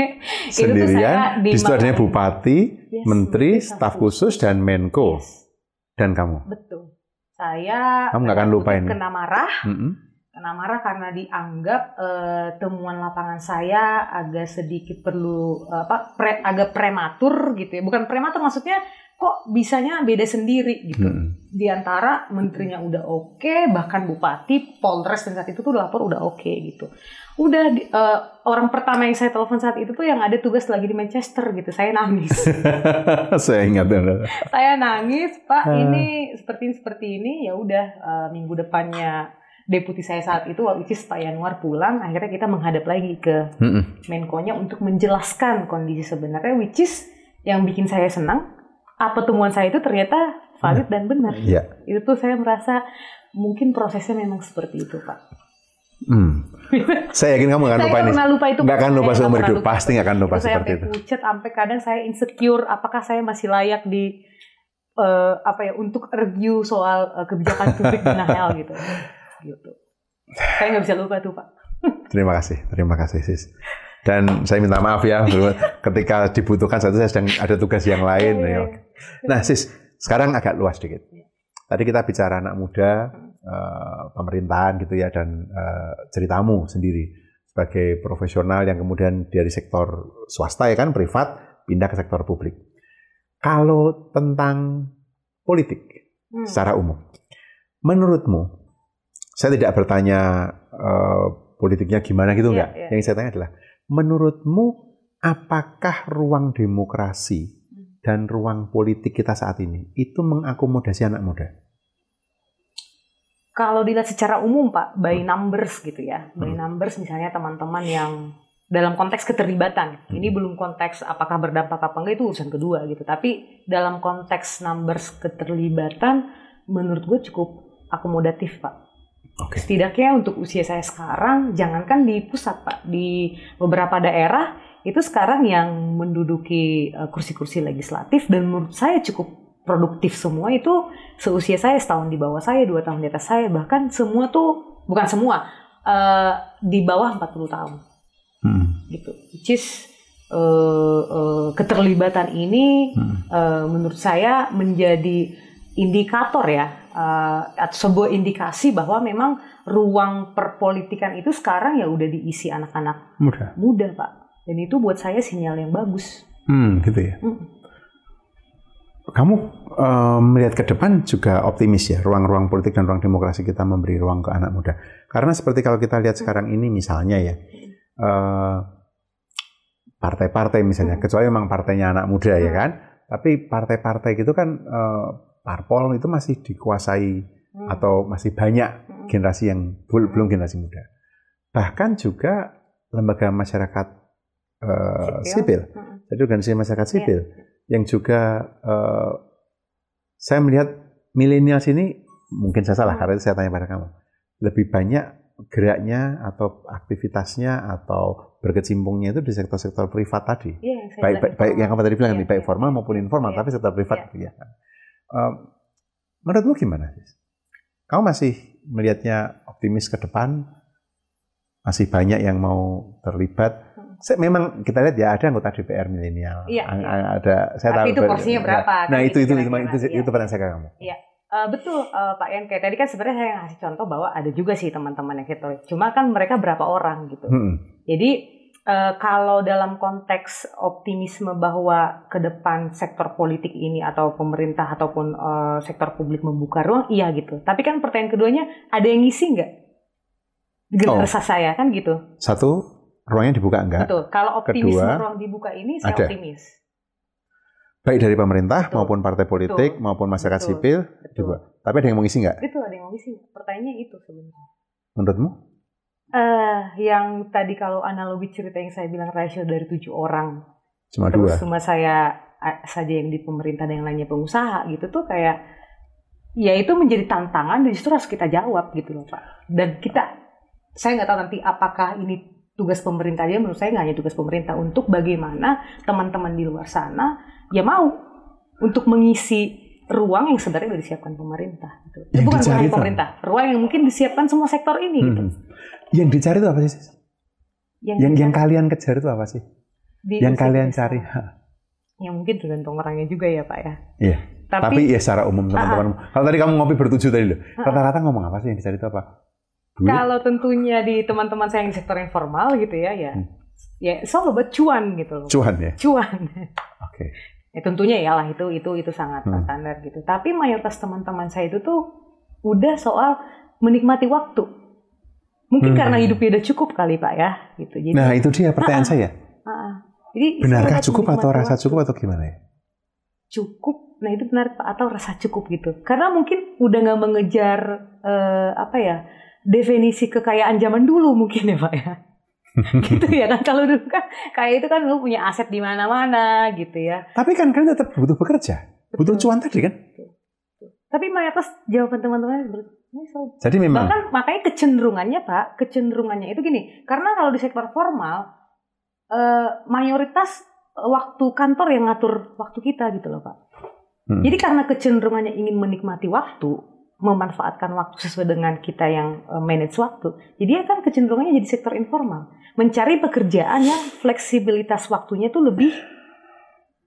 sendirian itu saya di, di situ adanya bupati, yes, menteri, staf khusus dan menko yes. dan kamu. Betul. Saya kamu nggak akan lupa ini. Kena marah, mm -hmm. kena marah karena dianggap uh, temuan lapangan saya agak sedikit perlu uh, apa pre, agak prematur gitu ya. Bukan prematur maksudnya kok bisanya beda sendiri gitu. Hmm. Di antara menterinya udah oke, okay, bahkan bupati, polres dan saat itu tuh lapor udah oke okay, gitu. Udah uh, orang pertama yang saya telepon saat itu tuh yang ada tugas lagi di Manchester gitu. Saya nangis. [laughs] saya ingat ya. saya nangis, Pak. Ini seperti ini seperti ini. Ya udah uh, minggu depannya deputi saya saat itu which is Pak Yanuar pulang akhirnya kita menghadap lagi ke mm Menko-nya untuk menjelaskan kondisi sebenarnya which is yang bikin saya senang apa temuan saya itu ternyata valid dan benar. Ya. Itu tuh saya merasa mungkin prosesnya memang seperti itu, Pak. Hmm. [laughs] saya yakin kamu gak akan lupa ini. Saya lupa itu. Gak akan lupa seumur hidup. Pasti gak akan lupa seperti itu. Saya pucet sampai kadang saya insecure. Apakah saya masih layak di uh, apa ya untuk review soal uh, kebijakan publik di Nahel gitu. Gitu. Saya nggak bisa lupa tuh Pak. [laughs] terima kasih, terima kasih sis. Dan saya minta maaf ya, ketika dibutuhkan satu saya sedang ada tugas yang lain. Ya. Nah, sis, sekarang agak luas sedikit. Tadi kita bicara anak muda, uh, pemerintahan gitu ya, dan uh, ceritamu sendiri sebagai profesional yang kemudian dari sektor swasta ya kan, privat, pindah ke sektor publik. Kalau tentang politik hmm. secara umum, menurutmu, saya tidak bertanya uh, politiknya gimana gitu yeah, enggak. Yeah. Yang saya tanya adalah menurutmu apakah ruang demokrasi dan ruang politik kita saat ini itu mengakomodasi anak muda? Kalau dilihat secara umum Pak, by hmm. numbers gitu ya, by hmm. numbers misalnya teman-teman yang dalam konteks keterlibatan, hmm. ini belum konteks apakah berdampak apa enggak itu urusan kedua gitu, tapi dalam konteks numbers keterlibatan, menurut gue cukup akomodatif Pak. Okay. Setidaknya untuk usia saya sekarang, jangankan di pusat Pak, di beberapa daerah itu sekarang yang menduduki eh, kursi-kursi legislatif dan menurut saya cukup produktif semua itu seusia saya setahun di bawah saya, dua tahun di atas saya, bahkan semua tuh bukan semua uh, di bawah 40 tahun, hmm. gitu. Which is uh, uh, keterlibatan ini hmm. uh, menurut saya menjadi indikator ya uh, atau sebuah indikasi bahwa memang ruang perpolitikan itu sekarang ya udah diisi anak-anak muda. muda pak dan itu buat saya sinyal yang bagus hmm gitu ya hmm. Kamu uh, melihat ke depan juga optimis ya ruang-ruang politik dan ruang demokrasi kita memberi ruang ke anak muda karena seperti kalau kita lihat sekarang ini misalnya ya uh, partai-partai misalnya hmm. kecuali memang partainya anak muda ya hmm. kan tapi partai-partai gitu kan uh, parpol itu masih dikuasai hmm. atau masih banyak hmm. generasi yang belum generasi muda. Bahkan juga lembaga masyarakat uh, sipil, hmm. jadi organisasi masyarakat iya. sipil yeah. Yang juga uh, saya melihat milenial sini mungkin saya salah hmm. karena saya tanya pada kamu lebih banyak geraknya atau aktivitasnya atau berkecimpungnya itu di sektor-sektor privat tadi. Yeah, baik, baik, baik yang kamu tadi bilang yeah, baik yeah. formal maupun informal, yeah. tapi sektor privat yeah. ya. Um, menurutmu gimana? Kamu masih melihatnya optimis ke depan? Masih banyak yang mau terlibat? Saya, memang kita lihat ya ada anggota DPR milenial. Iya, iya. Ada saya Tapi tahu. itu porsinya berapa? Nah, itu itu itu itu, itu, itu pertanyaan saya ke kamu. Iya. Uh, betul uh, Pak Yan kayak tadi kan sebenarnya saya ngasih contoh bahwa ada juga sih teman-teman yang gitu. Cuma kan mereka berapa orang gitu. Hmm. Jadi Uh, kalau dalam konteks optimisme bahwa ke depan sektor politik ini atau pemerintah ataupun uh, sektor publik membuka ruang, iya gitu. Tapi kan pertanyaan keduanya, ada yang ngisi nggak? Generasi oh. saya kan gitu. Satu, ruangnya dibuka enggak? Betul. Kalau optimisme Kedua, ruang dibuka ini saya ada. optimis. Baik dari pemerintah Betul. maupun partai politik Betul. maupun masyarakat Betul. sipil Betul. Tapi ada yang mau ngisi nggak? Itu ada yang mau ngisi. Pertanyaannya itu sebenarnya. Menurutmu? Uh, yang tadi kalau analogi cerita yang saya bilang rasio dari tujuh orang, cuma terus dua. cuma saya saja yang di pemerintah dan yang lainnya pengusaha gitu tuh kayak ya itu menjadi tantangan dan justru harus kita jawab gitu loh pak. Dan kita saya nggak tahu nanti apakah ini tugas pemerintah dia menurut saya nggak hanya tugas pemerintah untuk bagaimana teman-teman di luar sana ya mau untuk mengisi ruang yang sebenarnya sudah disiapkan pemerintah. Gitu. Yang bukan hanya pemerintah, ruang yang mungkin disiapkan semua sektor ini. Gitu. Hmm. Gitu. Yang dicari itu apa sih? Yang yang, yang kalian kejar itu apa sih? Di yang kalian cari? Ya mungkin tergantung orangnya juga ya pak ya. Iya. Tapi, Tapi ya secara umum teman-teman. Uh, kalau tadi kamu ngopi bertujuh tadi loh, rata-rata ngomong apa sih yang dicari itu apa? Duit? Kalau tentunya di teman-teman saya yang di sektor informal gitu ya, ya, hmm. ya soal buat cuan gitu loh. Cuan ya. Cuan. Oke. Okay. Ya tentunya ya lah itu itu itu sangat hmm. standar gitu. Tapi mayoritas teman-teman saya itu tuh udah soal menikmati waktu. Mungkin hmm. karena hidupnya udah cukup kali pak ya, gitu. Jadi, nah itu dia pertanyaan uh, saya. Uh, uh. Jadi benarkah cukup atau rasa waktu. cukup atau gimana ya? Cukup, nah itu benar pak atau rasa cukup gitu. Karena mungkin udah nggak mengejar uh, apa ya definisi kekayaan zaman dulu mungkin ya pak ya. [laughs] gitu ya kan kalau dulu kan kayak itu kan lu punya aset di mana-mana gitu ya. Tapi kan kalian tetap butuh bekerja, butuh cuan tadi kan. Tapi mayoritas jawaban teman-teman jadi memang bahkan makanya kecenderungannya pak, kecenderungannya itu gini, karena kalau di sektor formal eh, mayoritas waktu kantor yang ngatur waktu kita gitu loh pak. Hmm. Jadi karena kecenderungannya ingin menikmati waktu, memanfaatkan waktu sesuai dengan kita yang eh, manage waktu. Jadi ya kan kecenderungannya jadi sektor informal. Mencari pekerjaan yang fleksibilitas waktunya itu lebih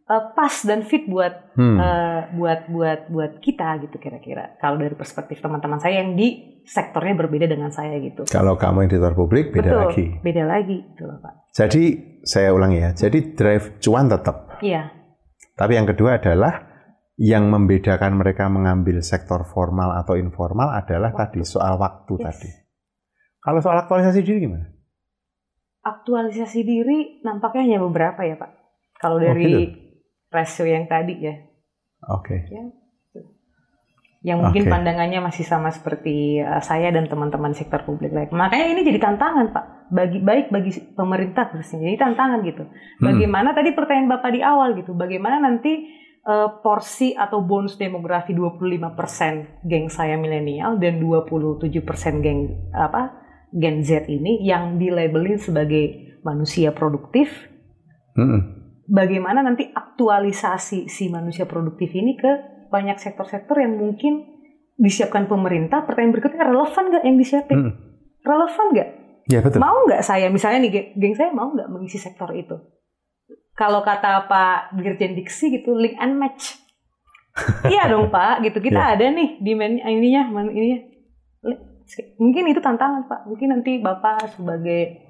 uh, pas dan fit buat hmm. uh, buat buat buat kita gitu kira-kira. Kalau dari perspektif teman-teman saya yang di sektornya berbeda dengan saya gitu. Kalau kamu yang di sektor publik beda Betul, lagi. Beda lagi gitu loh, Pak. Jadi saya ulangi ya. Jadi drive cuan tetap. Iya. Tapi yang kedua adalah yang membedakan mereka mengambil sektor formal atau informal adalah waktu. tadi soal waktu yes. tadi. Kalau soal aktualisasi diri gimana? Aktualisasi diri nampaknya hanya beberapa ya Pak. Kalau oh, dari oh, gitu? rasio yang tadi ya. Oke. Okay. Ya. Yang mungkin okay. pandangannya masih sama seperti uh, saya dan teman-teman sektor publik lain. Makanya ini jadi tantangan Pak. Bagi baik bagi pemerintah khususnya. Jadi tantangan gitu. Hmm. Bagaimana hmm. tadi pertanyaan Bapak di awal gitu. Bagaimana nanti uh, porsi atau bonus demografi 25% geng saya milenial dan 27% geng apa Gen Z ini yang dilabelin sebagai manusia produktif. Hmm. Bagaimana nanti aktualisasi si manusia produktif ini ke banyak sektor-sektor yang mungkin disiapkan pemerintah. Pertanyaan berikutnya relevan nggak yang disiapin? Hmm. Relevan nggak? Ya, betul. Mau nggak saya misalnya nih geng saya mau nggak mengisi sektor itu? Kalau kata Pak Dirjen Diksi gitu link and match. [laughs] iya dong Pak, gitu kita yeah. ada nih di men ininya, ininya. Mungkin itu tantangan Pak. Mungkin nanti Bapak sebagai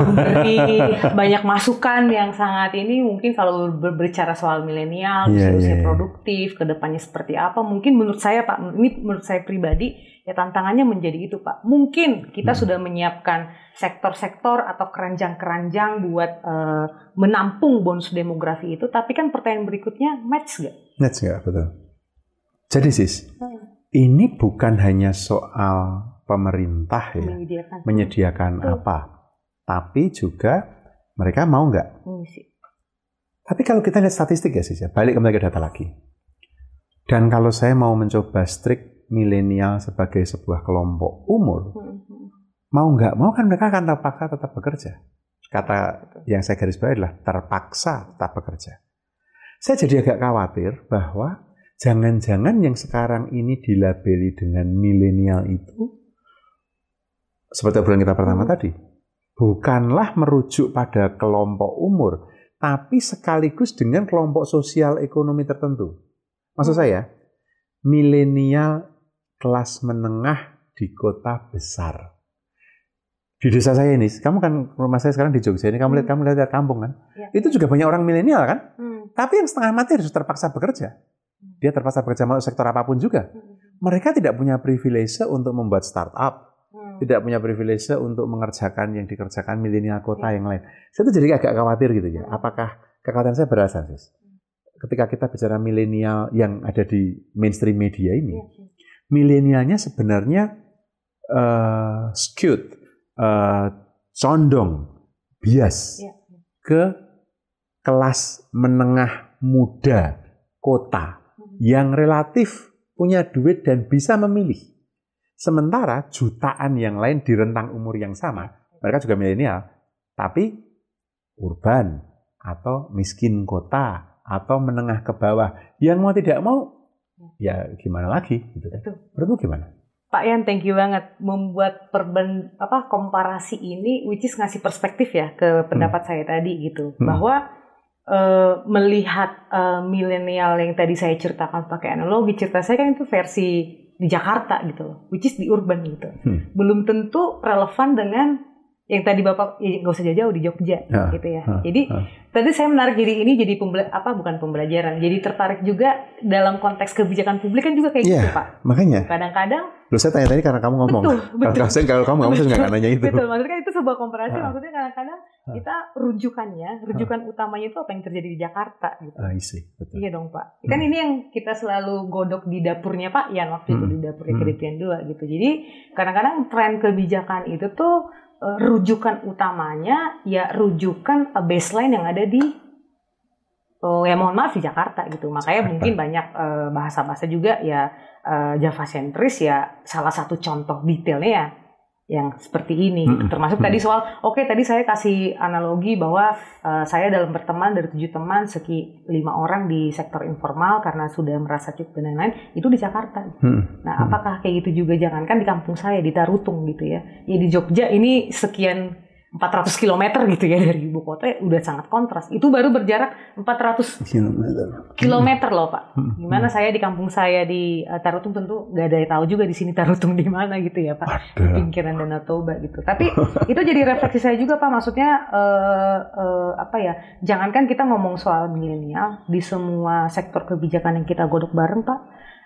memberi [laughs] banyak masukan yang sangat ini mungkin kalau berbicara soal milenial, yeah, usia yeah. produktif, ke depannya seperti apa, mungkin menurut saya Pak, ini menurut saya pribadi ya tantangannya menjadi itu Pak. Mungkin kita hmm. sudah menyiapkan sektor-sektor atau keranjang-keranjang buat uh, menampung bonus demografi itu, tapi kan pertanyaan berikutnya match gak? Match gak, betul. Jadi sis, hmm. ini bukan hanya soal pemerintah ya menyediakan, menyediakan apa tapi juga mereka mau nggak? Mengisi. Tapi kalau kita lihat statistik ya sih, ya, balik kembali ke data lagi. Dan kalau saya mau mencoba strik milenial sebagai sebuah kelompok umur, hmm. mau nggak mau kan mereka akan terpaksa tetap bekerja. Kata yang saya garis bawahi adalah terpaksa tetap bekerja. Saya jadi agak khawatir bahwa jangan-jangan yang sekarang ini dilabeli dengan milenial itu seperti obrolan kita pertama hmm. tadi, bukanlah merujuk pada kelompok umur, tapi sekaligus dengan kelompok sosial ekonomi tertentu. Maksud saya, milenial kelas menengah di kota besar. Di desa saya ini, kamu kan rumah saya sekarang di Jogja ini, kamu lihat hmm. kamu lihat kampung kan, ya. itu juga banyak orang milenial kan. Hmm. Tapi yang setengah mati harus terpaksa bekerja. Hmm. Dia terpaksa bekerja mau sektor apa pun juga. Hmm. Mereka tidak punya privilege untuk membuat startup hmm. tidak punya privilege untuk mengerjakan yang dikerjakan milenial kota yeah. yang lain. Saya tuh jadi agak khawatir gitu ya. Apakah kekhawatiran saya berasal? Ketika kita bicara milenial yang ada di mainstream media ini, yeah. Milenialnya sebenarnya uh, skewed, uh, condong, bias yeah. ke kelas menengah muda kota hmm. yang relatif punya duit dan bisa memilih. Sementara jutaan yang lain di rentang umur yang sama, mereka juga milenial, tapi urban atau miskin kota atau menengah ke bawah. Yang mau tidak mau, ya gimana lagi? Gitu. Menurutmu gimana? Pak Yan, thank you banget membuat perben apa komparasi ini, which is ngasih perspektif ya ke pendapat hmm. saya tadi gitu, hmm. bahwa uh, melihat uh, milenial yang tadi saya ceritakan pakai analogi, cerita saya kan itu versi di Jakarta gitu loh, which is di urban gitu. Hmm. Belum tentu relevan dengan yang tadi bapak ya usah jauh-jauh di Jogja ha, gitu ya. Ha, jadi ha. tadi saya menarik jadi ini jadi pembela apa bukan pembelajaran, jadi tertarik juga dalam konteks kebijakan publik kan juga kayak yeah, gitu pak. Makanya. Kadang-kadang. Lu saya tanya tadi karena kamu ngomong. Betul. betul. Kalau, kalau kamu ngomong saya nggak nanya itu. Betul. Maksudnya kan itu sebuah komparasi. Maksudnya kadang-kadang kita rujukannya, rujukan utamanya itu apa yang terjadi di Jakarta gitu. Ah, isi, betul. Iya dong pak. Kan hmm. ini yang kita selalu godok di dapurnya Pak Yan waktu hmm. itu di dapurnya hmm. dua gitu. Jadi kadang-kadang tren kebijakan itu tuh uh, rujukan utamanya ya rujukan uh, baseline yang ada di uh, ya mohon maaf di Jakarta gitu. Makanya Jakarta. mungkin banyak uh, bahasa-bahasa juga ya uh, Java sentris ya salah satu contoh detailnya ya yang seperti ini. Hmm. Termasuk hmm. tadi soal, oke okay, tadi saya kasih analogi bahwa uh, saya dalam berteman dari tujuh teman seki lima orang di sektor informal karena sudah merasa cukup dan lain-lain itu di Jakarta. Hmm. Nah, apakah kayak gitu juga? Jangankan di kampung saya di Tarutung gitu ya. Ya di Jogja ini sekian 400 km gitu ya dari ibu kota ya udah sangat kontras. Itu baru berjarak 400 km. kilometer loh Pak. Hmm. Gimana saya di kampung saya di uh, Tarutung tentu gak ada yang tahu juga di sini Tarutung di mana gitu ya Pak. Ada. Pinggiran Danau Toba gitu. Tapi itu jadi refleksi saya juga Pak. Maksudnya uh, uh, apa ya? Jangankan kita ngomong soal milenial di semua sektor kebijakan yang kita godok bareng Pak.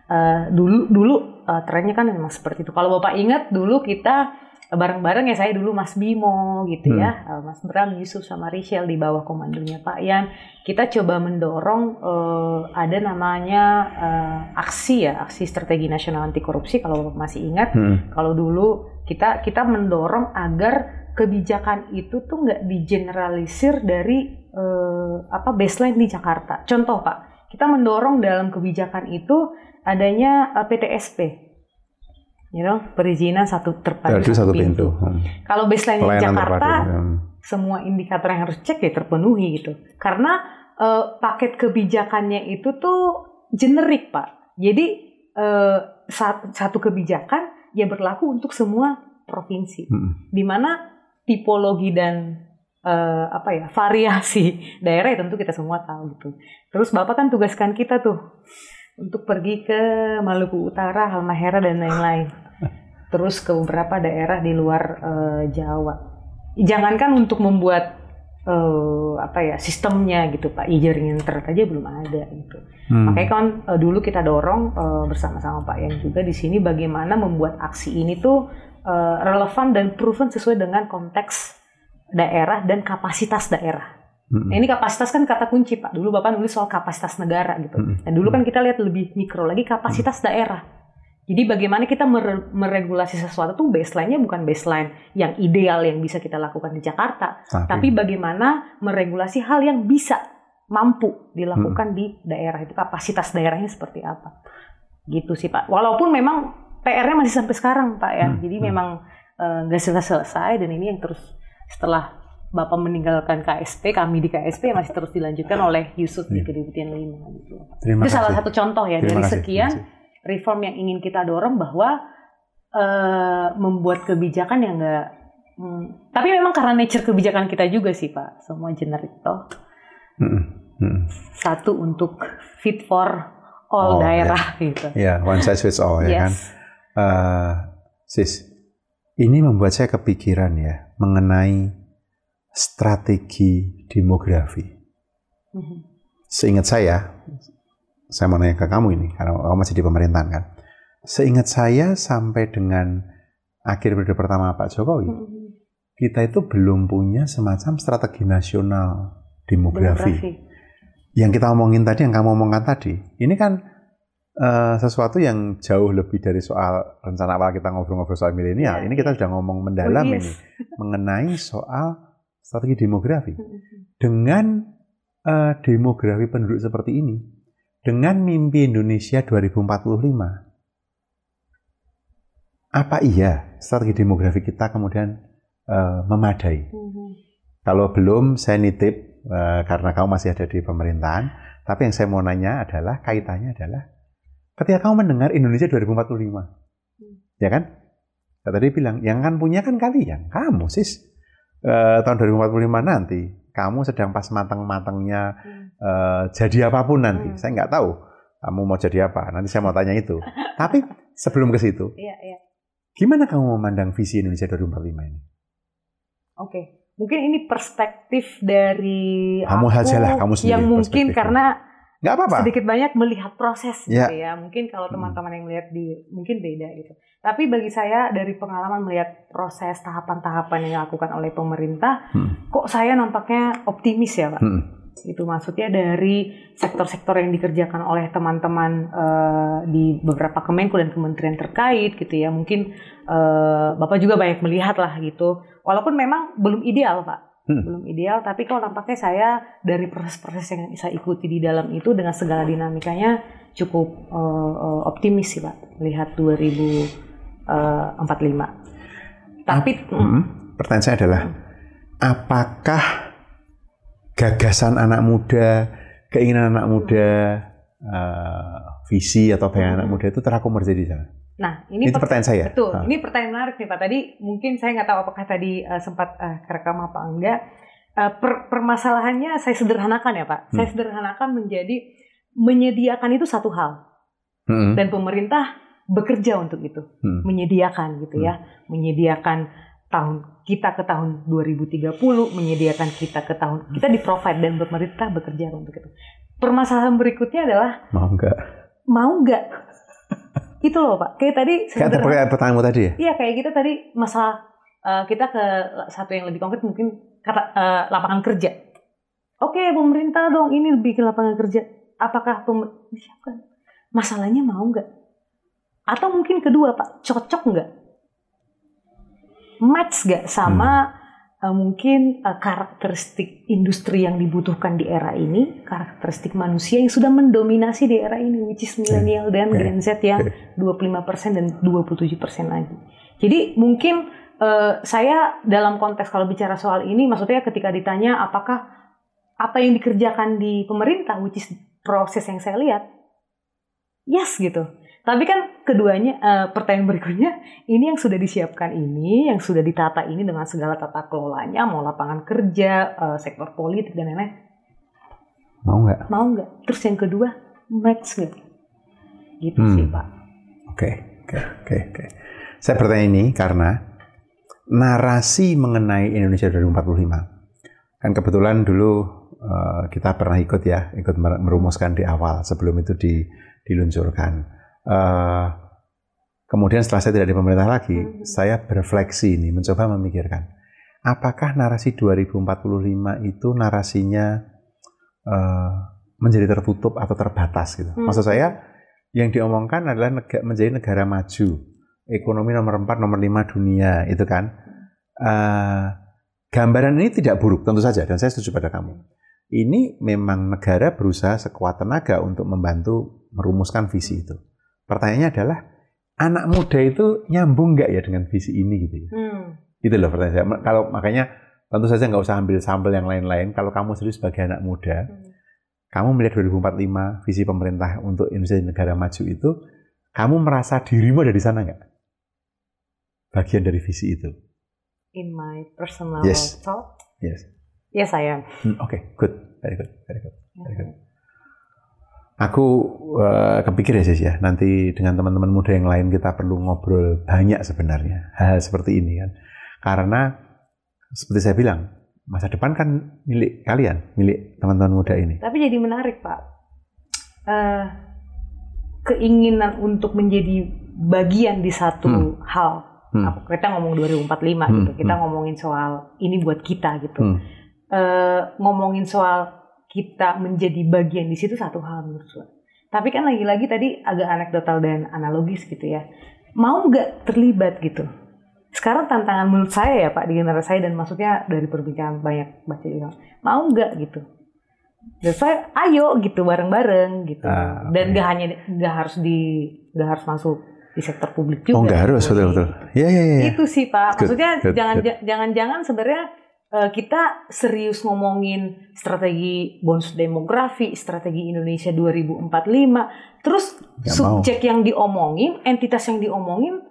Uh, dulu dulu uh, trennya kan memang seperti itu. Kalau Bapak ingat dulu kita bareng-bareng ya saya dulu Mas Bimo gitu ya, hmm. ya, Mas Bram, Yusuf sama Rachel di bawah komandonya Pak Yan. Kita coba mendorong uh, ada namanya uh, aksi ya, aksi strategi nasional anti korupsi kalau masih ingat. Hmm. Kalau dulu kita kita mendorong agar kebijakan itu tuh nggak digeneralisir dari uh, apa baseline di Jakarta. Contoh Pak, kita mendorong dalam kebijakan itu adanya uh, PTSP you know, perizinan satu terpadu satu, satu pintu. pintu. Hmm. Kalau baseline di Jakarta, hmm. semua indikator yang harus cek ya terpenuhi gitu. Karena uh, paket kebijakannya itu tuh generik pak. Jadi uh, satu kebijakan ya berlaku untuk semua provinsi. Hmm. Di mana tipologi dan uh, apa ya [laughs] variasi daerah ya tentu kita semua tahu gitu. Terus bapak kan tugaskan kita tuh untuk pergi ke Maluku Utara, Halmahera dan lain-lain. Terus ke beberapa daerah di luar uh, Jawa. Jangankan untuk membuat uh, apa ya sistemnya gitu Pak, jaringan internet aja belum ada gitu. Hmm. Makanya kan uh, dulu kita dorong uh, bersama-sama Pak yang juga di sini bagaimana membuat aksi ini tuh uh, relevan dan proven sesuai dengan konteks daerah dan kapasitas daerah. Mm-hmm. Nah, ini kapasitas kan kata kunci Pak. Dulu Bapak nulis soal kapasitas negara gitu. Mm-hmm. Dan dulu kan kita lihat lebih mikro lagi kapasitas mm-hmm. daerah. Jadi bagaimana kita mere- meregulasi sesuatu tuh baseline-nya bukan baseline yang ideal yang bisa kita lakukan di Jakarta, tapi, tapi bagaimana meregulasi hal yang bisa mampu dilakukan hmm. di daerah itu kapasitas daerahnya seperti apa. Gitu sih Pak. Walaupun memang PR-nya masih sampai sekarang Pak ya. Hmm. Jadi memang eh, nggak uh, selesai-selesai dan ini yang terus setelah Bapak meninggalkan KSP, kami di KSP masih terus dilanjutkan oleh Yusuf di Kedeputian 5 gitu. Terima Itu kasih. salah satu contoh ya Terima dari kasih. sekian reform yang ingin kita dorong bahwa uh, membuat kebijakan yang enggak hmm, tapi memang karena nature kebijakan kita juga sih Pak, semua generik toh. Hmm. Hmm. Satu untuk fit for all oh, daerah yeah. gitu. Ya, yeah, one size fits all ya kan. Uh, sis, ini membuat saya kepikiran ya mengenai strategi demografi. Mm-hmm. Seingat saya, saya mau nanya ke kamu ini, karena kamu masih di pemerintahan kan. Seingat saya sampai dengan akhir periode pertama Pak Jokowi, hmm. kita itu belum punya semacam strategi nasional demografi. demografi. Yang kita omongin tadi, yang kamu omongkan tadi, ini kan uh, sesuatu yang jauh lebih dari soal rencana awal kita ngobrol-ngobrol soal milenial. Ya, ini kita sudah ngomong mendalam oh, yes. ini mengenai soal strategi demografi. Dengan uh, demografi penduduk seperti ini, dengan mimpi Indonesia 2045, apa iya strategi demografi kita kemudian uh, memadai? Mm-hmm. Kalau belum, saya nitip uh, karena kamu masih ada di pemerintahan. Tapi yang saya mau nanya adalah kaitannya adalah ketika kamu mendengar Indonesia 2045, mm. ya kan? Saya tadi bilang yang kan punya kan kalian, kamu sis. Uh, tahun 2045 nanti kamu sedang pas matang-matangnya mm. uh, jadi apa pun nanti. Mm. Saya nggak tahu kamu mau jadi apa. Nanti saya mau tanya itu. [laughs] Tapi sebelum ke situ, iya, iya. Gimana kamu memandang visi Indonesia 2045 ini? Oke, mungkin ini perspektif dari kamu aku kamu sendiri. Yang mungkin karena nggak apa-apa. Sedikit banyak melihat proses ya. gitu ya. Mungkin kalau hmm. teman-teman yang melihat di mungkin beda gitu. Tapi bagi saya dari pengalaman melihat proses tahapan-tahapan yang dilakukan oleh pemerintah, hmm. kok saya nampaknya optimis ya, Pak. Hmm itu maksudnya dari sektor-sektor yang dikerjakan oleh teman-teman uh, di beberapa kemenku dan kementerian terkait gitu ya mungkin uh, bapak juga banyak melihat lah gitu walaupun memang belum ideal pak hmm. belum ideal tapi kalau nampaknya saya dari proses-proses yang saya ikuti di dalam itu dengan segala dinamikanya cukup uh, optimis sih pak melihat 2045 tapi hmm, pertanyaan saya adalah hmm. apakah gagasan anak muda, keinginan anak muda, uh, visi atau bayangan anak muda itu terakomodir di sana. Nah, ini itu pertanyaan saya. Betul. Ha. Ini pertanyaan menarik nih Pak. Tadi mungkin saya nggak tahu apakah tadi uh, sempat uh, kerekam apa enggak. Uh, per permasalahannya saya sederhanakan ya Pak. Hmm. Saya sederhanakan menjadi menyediakan itu satu hal. Hmm. Dan pemerintah bekerja untuk itu, hmm. menyediakan gitu ya, hmm. menyediakan tahun kita ke tahun 2030 menyediakan kita ke tahun kita di provide dan pemerintah bekerja untuk itu. Permasalahan berikutnya adalah mau nggak? Mau nggak? Itu loh pak. Kayak tadi. Kayak pertanyaan pertanyaanmu tadi ya? Iya kayak kita tadi masalah uh, kita ke satu yang lebih konkret mungkin kata uh, lapangan kerja. Oke pemerintah dong ini lebih ke lapangan kerja. Apakah pemerintah Masalahnya mau nggak? Atau mungkin kedua pak cocok nggak match gak sama hmm. Uh, mungkin uh, karakteristik industri yang dibutuhkan di era ini, karakteristik manusia yang sudah mendominasi di era ini, which is millennial dan Gen Z yang 25% dan 27% lagi. Jadi mungkin uh, saya dalam konteks kalau bicara soal ini, maksudnya ketika ditanya apakah apa yang dikerjakan di pemerintah, which is proses yang saya lihat, yes gitu. Tapi kan keduanya uh, pertanyaan berikutnya ini yang sudah disiapkan ini, yang sudah ditata ini dengan segala tata kelolanya, mau lapangan kerja, uh, sektor politik dan lain-lain. Mau nggak? Mau nggak? Terus yang kedua match nggak? Gitu hmm. sih pak. Oke, oke, oke, oke. Saya bertanya ini karena narasi mengenai Indonesia 2045 kan kebetulan dulu uh, kita pernah ikut ya, ikut merumuskan di awal sebelum itu di, diluncurkan Uh, kemudian setelah saya tidak di pemerintah lagi, hmm. saya berefleksi ini, mencoba memikirkan, apakah narasi 2045 itu narasinya uh, menjadi tertutup atau terbatas gitu. Hmm. Maksud saya, yang diomongkan adalah nega, menjadi negara maju, ekonomi nomor 4, nomor 5 dunia, itu kan. Uh, gambaran ini tidak buruk, tentu saja, dan saya setuju pada kamu. Ini memang negara berusaha sekuat tenaga untuk membantu merumuskan visi itu. Pertanyaannya adalah anak muda itu nyambung nggak ya dengan visi ini gitu ya? Hmm. Itu loh pertanyaan saya. Kalau makanya tentu saja nggak usah ambil sampel yang lain-lain. Kalau kamu sendiri sebagai anak muda, hmm. kamu melihat 2045 visi pemerintah untuk Indonesia negara maju itu, kamu merasa dirimu ada di sana nggak? Bagian dari visi itu. In my personal yes. thought. Yes. Yes, I am. Hmm, Oke, okay, good, very good, very good, very good. Aku uh, kepikir ya sih ya, nanti dengan teman-teman muda yang lain kita perlu ngobrol banyak sebenarnya hal, -hal seperti ini kan. Karena seperti saya bilang, masa depan kan milik kalian, milik teman-teman muda ini. Tapi jadi menarik Pak, uh, keinginan untuk menjadi bagian di satu hmm. hal Hmm. Kita ngomong 2045 hmm. gitu. Kita hmm. ngomongin soal ini buat kita gitu. Hmm. Uh, ngomongin soal kita menjadi bagian di situ satu hal menurut gue. Tapi kan lagi-lagi tadi agak anekdotal dan analogis gitu ya. Mau nggak terlibat gitu? Sekarang tantangan menurut saya ya Pak di generasi saya dan maksudnya dari perbincangan banyak baca juga. Mau nggak gitu? Dan saya ayo gitu bareng-bareng gitu. Ah, dan nggak hanya nggak harus di nggak harus masuk di sektor publik juga. Oh nggak harus betul betul. Ya ya ya. Itu sih Pak. Maksudnya jangan jangan-jangan sebenarnya kita serius ngomongin strategi bonus demografi, strategi Indonesia 2045, terus gak subjek mau. yang diomongin, entitas yang diomongin,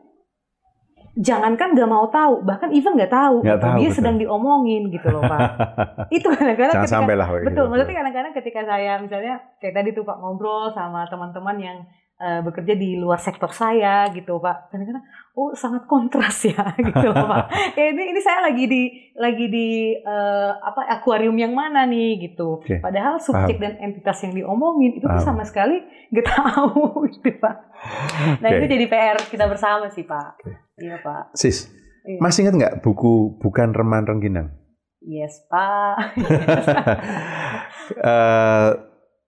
jangankan nggak mau tahu, bahkan even nggak tahu, gak tahu dia betul. sedang diomongin gitu loh pak. [laughs] Itu kadang-kadang ketika, sampai lah, betul, gitu. maksudnya kadang-kadang ketika saya misalnya kayak tadi tuh pak ngobrol sama teman-teman yang uh, bekerja di luar sektor saya gitu pak kadang-kadang oh sangat kontras ya [laughs] gitu loh pak ya, ini ini saya lagi di lagi di uh, apa akuarium yang mana nih gitu okay. padahal subjek dan entitas yang diomongin itu tuh sama sekali nggak tahu [laughs] gitu pak nah okay. itu jadi PR kita bersama sih pak okay. iya pak sis iya. masih ingat nggak buku bukan reman rengginang yes pak uh, [laughs]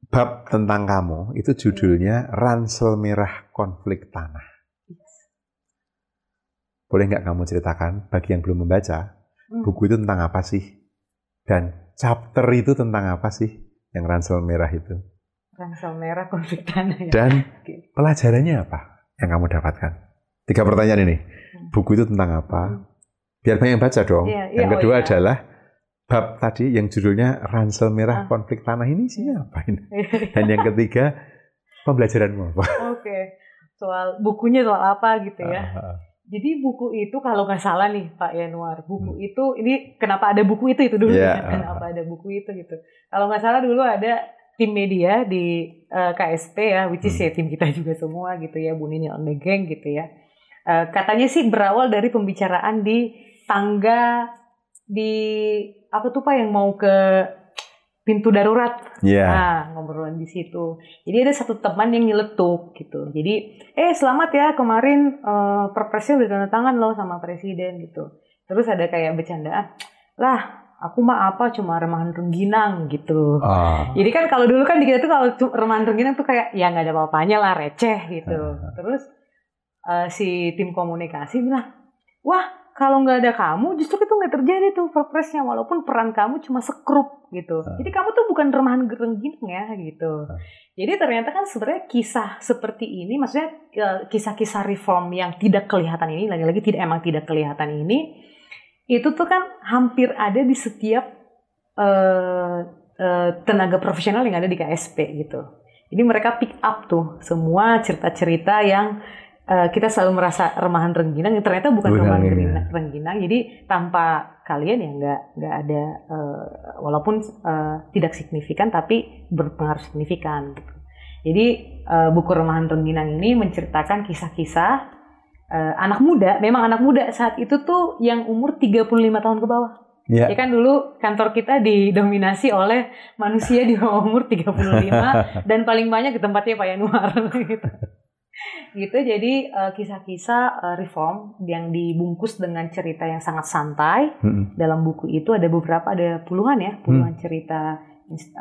bab tentang kamu itu judulnya Ransel Merah Konflik Tanah. Boleh nggak kamu ceritakan bagi yang belum membaca hmm. buku itu tentang apa sih? Dan chapter itu tentang apa sih yang Ransel Merah itu? Ransel Merah Konflik Tanah. Ya? Dan [laughs] pelajarannya apa yang kamu dapatkan? Tiga pertanyaan ini. Hmm. Buku itu tentang apa? Hmm. Biar banyak yang baca dong. Ya, ya, yang kedua oh, ya. adalah bab tadi yang judulnya ransel merah ah. konflik tanah ini sih apa ini? [laughs] Dan yang ketiga pembelajaranmu apa? Oke, okay. soal bukunya soal apa gitu ya? Ah. Jadi buku itu kalau nggak salah nih Pak Yanuar, buku hmm. itu ini kenapa ada buku itu itu dulu yeah. ya? [laughs] Kenapa ada buku itu gitu? Kalau nggak salah dulu ada tim media di uh, eh, KSP ya, which is hmm. ya tim kita juga semua gitu ya, Bu Nini on the gang gitu ya. Uh, katanya sih berawal dari pembicaraan di tangga di apa tuh pak yang mau ke pintu darurat. Yeah. Nah, ngobrolan di situ. Jadi ada satu teman yang nyeletuk gitu. Jadi, eh selamat ya kemarin uh, perpresnya udah tanda tangan loh sama presiden gitu. Terus ada kayak bercandaan, lah aku mah apa cuma remahan rengginang gitu. Uh. Jadi kan kalau dulu kan dikira tuh kalau remahan rengginang tuh kayak ya nggak ada apa-apanya lah receh gitu. Uh. Terus uh, si tim komunikasi bilang, wah kalau nggak ada kamu justru itu nggak terjadi tuh perpresnya walaupun peran kamu cuma sekrup gitu uh. jadi kamu tuh bukan remahan gerenggining ya gitu uh. jadi ternyata kan sebenarnya kisah seperti ini maksudnya eh, kisah-kisah reform yang tidak kelihatan ini lagi-lagi tidak emang tidak kelihatan ini itu tuh kan hampir ada di setiap uh, uh, tenaga profesional yang ada di KSP gitu jadi mereka pick up tuh semua cerita-cerita yang uh, kita selalu merasa remahan rengginang. Ternyata bukan, bukan remahan rengginang, rengginang. Jadi tanpa kalian ya nggak nggak ada uh, walaupun uh, tidak signifikan tapi berpengaruh signifikan gitu. jadi uh, buku remahan rengginang ini menceritakan kisah-kisah uh, anak muda. Memang anak muda saat itu tuh yang umur 35 tahun ke bawah. Yeah. Ya kan dulu kantor kita didominasi oleh manusia di bawah umur 35 [laughs] dan paling banyak di tempatnya Pak Yanuar [laughs] gitu gitu jadi uh, kisah-kisah uh, reform yang dibungkus dengan cerita yang sangat santai hmm. dalam buku itu ada beberapa ada puluhan ya puluhan hmm. cerita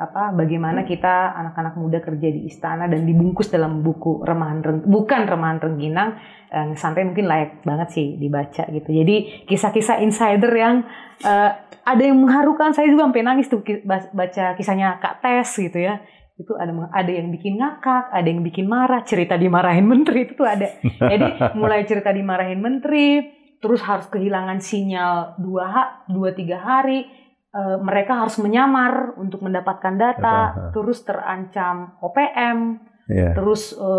apa bagaimana kita anak-anak muda kerja di istana dan dibungkus dalam buku remahan reng, bukan remahan rengginang yang santai mungkin layak banget sih dibaca gitu jadi kisah-kisah insider yang uh, ada yang mengharukan saya juga sampai nangis tuh baca kisahnya Kak Tes gitu ya itu ada ada yang bikin ngakak, ada yang bikin marah, cerita dimarahin menteri itu tuh ada. Jadi mulai cerita dimarahin menteri, terus harus kehilangan sinyal dua dua tiga hari, e, mereka harus menyamar untuk mendapatkan data, terus terancam OPM, yeah. terus e,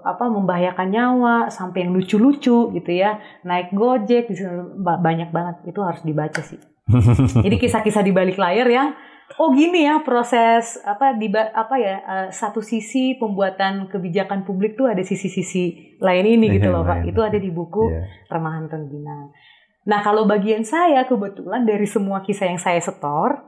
apa membahayakan nyawa sampai yang lucu-lucu gitu ya, naik gojek, banyak banget itu harus dibaca sih. [laughs] Jadi kisah-kisah di balik layar yang oh gini ya proses apa di apa ya uh, satu sisi pembuatan kebijakan publik tuh ada sisi-sisi lain ini gitu loh Pak. Itu ada di buku yeah. Remahan Rengginang. Nah, kalau bagian saya kebetulan dari semua kisah yang saya setor,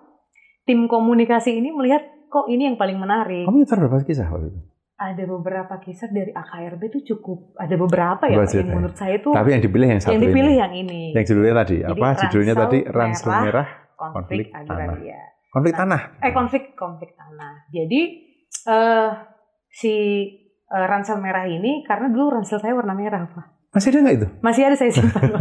tim komunikasi ini melihat kok ini yang paling menarik. Kamu nyetor berapa kisah waktu itu? ada beberapa kisah dari AKRB itu cukup ada beberapa ya yang menurut saya itu tapi yang dipilih yang satu yang dipilih ini. yang ini yang judulnya tadi Jadi, apa judulnya tadi ransel merah, merah konflik, konflik tanah konflik nah, tanah eh konflik konflik tanah jadi uh, si uh, ransel merah ini karena dulu ransel saya warna merah pak masih ada nggak itu? Masih ada saya simpan.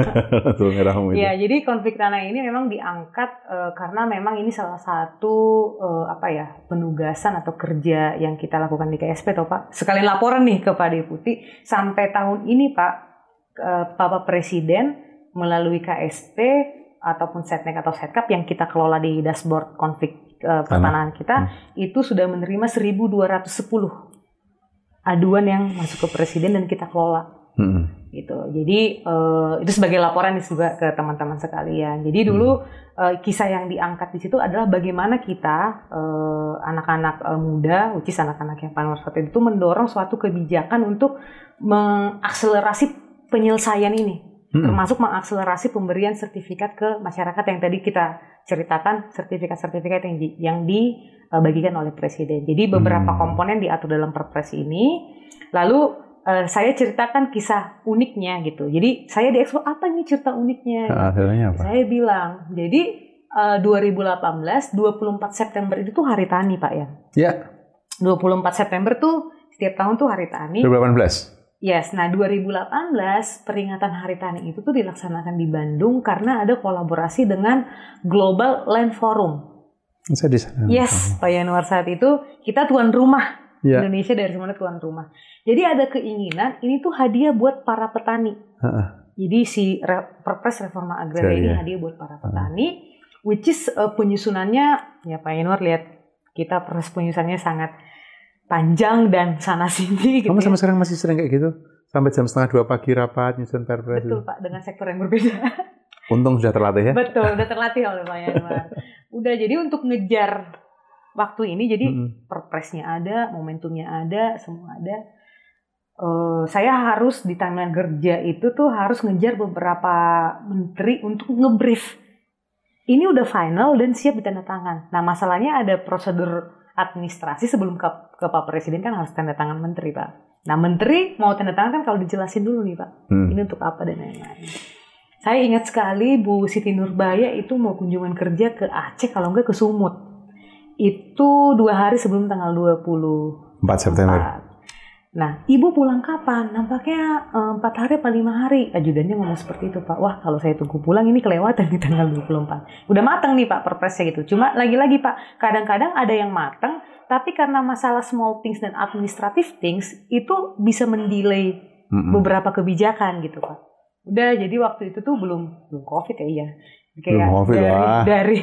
Tuh [laughs] merahmu itu. Ya, jadi konflik tanah ini memang diangkat uh, karena memang ini salah satu uh, apa ya penugasan atau kerja yang kita lakukan di KSP, toh Pak. Sekalian laporan nih ke Pak Deputi sampai tahun ini Pak, uh, Bapak Presiden melalui KSP ataupun setnek atau setkap yang kita kelola di dashboard konflik uh, pertanahan kita hmm. itu sudah menerima 1.210 aduan yang masuk ke presiden dan kita kelola. Hmm gitu. Jadi uh, itu sebagai laporan juga ke teman-teman sekalian. Jadi dulu hmm. uh, kisah yang diangkat di situ adalah bagaimana kita uh, anak-anak uh, muda, ucis anak-anak yang paling itu mendorong suatu kebijakan untuk mengakselerasi penyelesaian ini, hmm. termasuk mengakselerasi pemberian sertifikat ke masyarakat yang tadi kita ceritakan sertifikat-sertifikat yang di, yang dibagikan oleh presiden. Jadi beberapa hmm. komponen diatur dalam Perpres ini. Lalu uh, saya ceritakan kisah uniknya gitu. Jadi saya di expo apa ini cerita uniknya? Akhirnya apa? Saya bilang, jadi uh, 2018 24 September itu tuh hari tani Pak ya. Ya. 24 September tuh setiap tahun tuh hari tani. 2018. Yes, nah 2018 peringatan Hari Tani itu tuh dilaksanakan di Bandung karena ada kolaborasi dengan Global Land Forum. Saya di sana. Yes, Pak Yanuar saat itu kita tuan rumah yeah. Indonesia dari semuanya tuan rumah. Jadi ada keinginan ini tuh hadiah buat para petani. Uh-uh. Jadi si re, Perpres Reforma Agraria ini hadiah buat para petani, uh-uh. which is uh, penyusunannya ya Pak Enwar lihat kita proses penyusunannya sangat panjang dan sana sini. Gitu Kamu sama ya. sekarang masih sering kayak gitu? Sampai jam setengah dua pagi rapat nyusun perpres. Betul Pak, dengan sektor yang berbeda. [laughs] Untung sudah terlatih ya? Betul, sudah terlatih oleh Pak Yanwar. Udah jadi untuk ngejar waktu ini jadi mm-hmm. perpresnya ada, momentumnya ada, semua ada. Uh, saya harus di timeline kerja itu tuh harus ngejar beberapa menteri untuk ngebrief. Ini udah final dan siap ditandatangan. Nah masalahnya ada prosedur administrasi sebelum ke, ke Pak Presiden kan harus tanda tangan menteri Pak. Nah menteri mau tanda tangan kan kalau dijelasin dulu nih Pak. Hmm. Ini untuk apa dan lain-lain. Saya ingat sekali Bu Siti Nurbaya itu mau kunjungan kerja ke Aceh kalau enggak ke Sumut itu dua hari sebelum tanggal 24 September. Nah, ibu pulang kapan? Nampaknya eh, empat hari apa lima hari. Ajudannya ngomong seperti itu, Pak. Wah, kalau saya tunggu pulang ini kelewatan di tanggal 24. Udah matang nih, Pak, perpresnya gitu. Cuma lagi-lagi, Pak, kadang-kadang ada yang matang, tapi karena masalah small things dan administrative things, itu bisa mendelay mm beberapa kebijakan gitu, Pak. Udah, jadi waktu itu tuh belum belum COVID ya, iya. Kayak belum COVID dari, lah. dari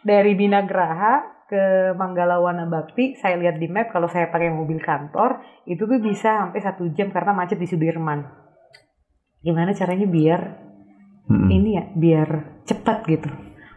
dari Binagraha ke Manggalawana Bakti, saya lihat di map kalau saya pakai mobil kantor itu tuh bisa sampai satu jam karena macet di Sudirman. Gimana caranya biar hmm. ini ya, biar cepat gitu.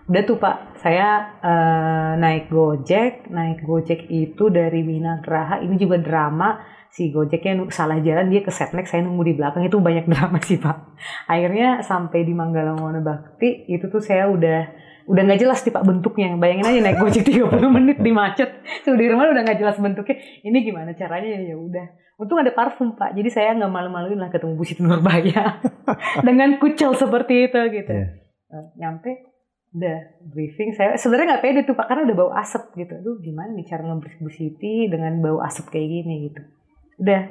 Udah tuh Pak, saya uh, naik Gojek, naik Gojek itu dari Winagraha, ini juga drama si Gojeknya salah jalan dia ke setnek saya nunggu di belakang itu banyak [laughs] drama sih Pak. Akhirnya sampai di Manggalawana Bakti itu tuh saya udah udah nggak jelas nih pak bentuknya. Bayangin aja naik gojek 30 menit di macet. Sudirman udah nggak jelas bentuknya. Ini gimana caranya? Ya udah. Untung ada parfum pak. Jadi saya nggak malu-maluin lah ketemu Bu Siti Nurbaya. [laughs] Dengan kucel seperti itu gitu. Yeah. Iya. nyampe udah briefing. Saya sebenarnya nggak pede tuh pak karena udah bau asap gitu. Aduh gimana nih cara ngebrief Bu Siti dengan bau asap kayak gini gitu. Udah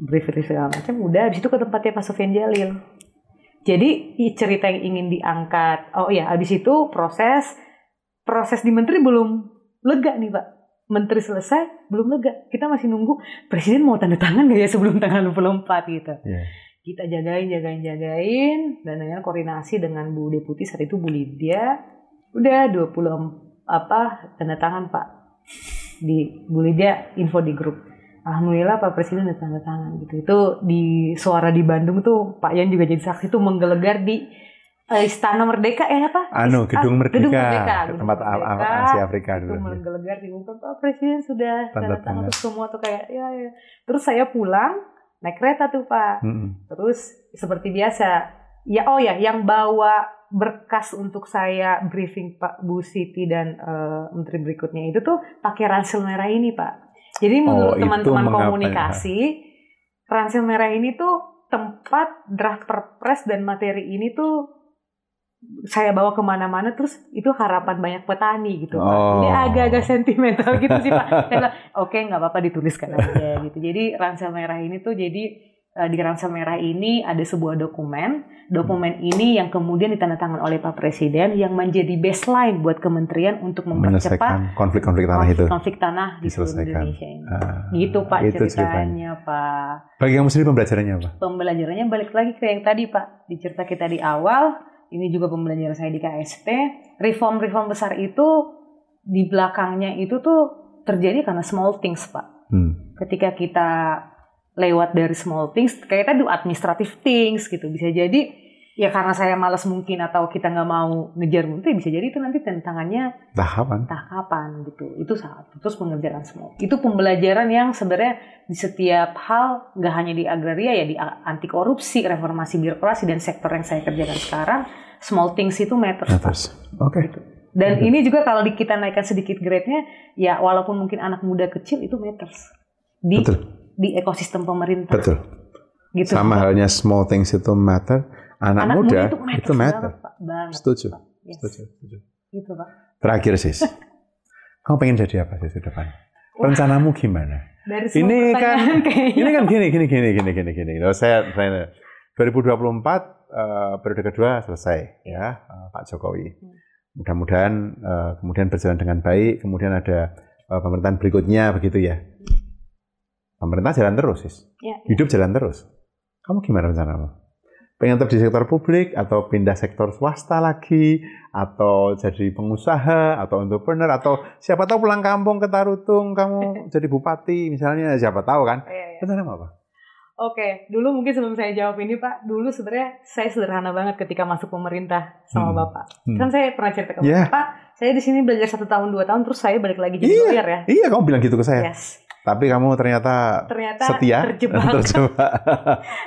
briefing segala macam. Udah di situ ke tempatnya Pak Sofian Jalil jadi cerita yang ingin diangkat. Oh iya, habis itu proses proses di menteri belum lega nih pak. Menteri selesai belum lega. Kita masih nunggu presiden mau tanda tangan gak ya sebelum tanggal 24 gitu. Yeah. Kita jagain, jagain, jagain dan dengan koordinasi dengan Bu Deputi saat itu Bu Lydia. Udah 20 apa tanda tangan Pak di Bu Lydia info di grup Alhamdulillah Pak Presiden udah tanda tangan gitu. Itu di suara di Bandung tuh Pak Yan juga jadi saksi tuh menggelegar di uh, Istana Merdeka eh apa? Anu Gedung Merdeka. Gedung Merdeka. tempat Merdeka, Asia Afrika dulu. Itu menggelegar di muka Pak Presiden sudah tanda, tangan tuh semua tuh kayak ya ya. Terus saya pulang naik kereta tuh Pak. -hmm. Terus seperti biasa ya oh ya yang bawa berkas untuk saya briefing Pak Bu Siti dan uh, menteri berikutnya itu tuh pakai ransel merah ini Pak Jadi menurut oh, teman-teman komunikasi, ya? ransel merah ini tuh tempat draft perpres dan materi ini tuh saya bawa ke mana-mana terus itu harapan banyak petani gitu oh. Ini agak-agak sentimental gitu sih Pak. [laughs] Oke nggak apa-apa dituliskan aja gitu. Jadi ransel merah ini tuh jadi Eh, di ransel merah ini ada sebuah dokumen. Dokumen hmm. ini yang kemudian ditandatangani oleh Pak Presiden yang menjadi baseline buat kementerian untuk mempercepat konflik-konflik tanah konflik, itu. Konflik tanah di seluruh Indonesia ini. Ah, gitu Pak itu ceritanya, ceritanya Pak. Bagi kamu sendiri pembelajarannya apa? Pembelajarannya balik lagi ke yang tadi Pak. Di cerita kita di awal, ini juga pembelajaran saya di KSP. Reform-reform besar itu di belakangnya itu tuh terjadi karena small things Pak. Hmm. Ketika kita lewat dari small things kayak tadi administrative things gitu bisa jadi ya karena saya malas mungkin atau kita nggak mau ngejar menteri bisa jadi itu nanti tantangannya tak kapan gitu itu saat terus pengerjaan small itu pembelajaran yang sebenarnya di setiap hal nggak hanya di agraria ya di anti korupsi reformasi birokrasi dan sektor yang saya kerjakan sekarang small things itu matters, matters. oke okay. gitu. dan okay. ini juga kalau kita naikkan sedikit grade-nya ya walaupun mungkin anak muda kecil itu matters di Betul di ekosistem pemerintah. Betul. Gitu. Sama halnya small things itu matter, anak, anak muda, muda itu matter. Itu matter. Banget, Setuju. Yes. Setuju. Setuju. Gitu, Pak. Terakhir, Sis. [laughs] Kamu pengen jadi apa sih ke depan? Rencanamu gimana? Dari ini kan [laughs] ini kan gini gini gini gini gini gini. Loh, saya, saya 2024 uh, periode kedua selesai ya uh, Pak Jokowi. Hmm. Mudah-mudahan uh, kemudian berjalan dengan baik, kemudian ada uh, pemerintahan berikutnya begitu ya. Pemerintah jalan terus, sis. Ya, ya. Hidup jalan terus. Kamu gimana rencanamu? Pengen tetap di sektor publik atau pindah sektor swasta lagi atau jadi pengusaha atau entrepreneur atau siapa tahu pulang kampung ke Tarutung kamu [laughs] jadi bupati misalnya siapa tahu kan? Ya, ya. Rencana apa? Oke, dulu mungkin sebelum saya jawab ini Pak, dulu sebenarnya saya sederhana banget ketika masuk pemerintah sama hmm. Bapak. Hmm. Kan saya pernah cerita ke yeah. Bapak, saya di sini belajar satu tahun dua tahun, terus saya balik lagi jadi iya, lawyer ya. Iya, kamu bilang gitu ke saya. Yes. Tapi kamu ternyata, ternyata setia, terjebak, [laughs] [laughs] terjebak,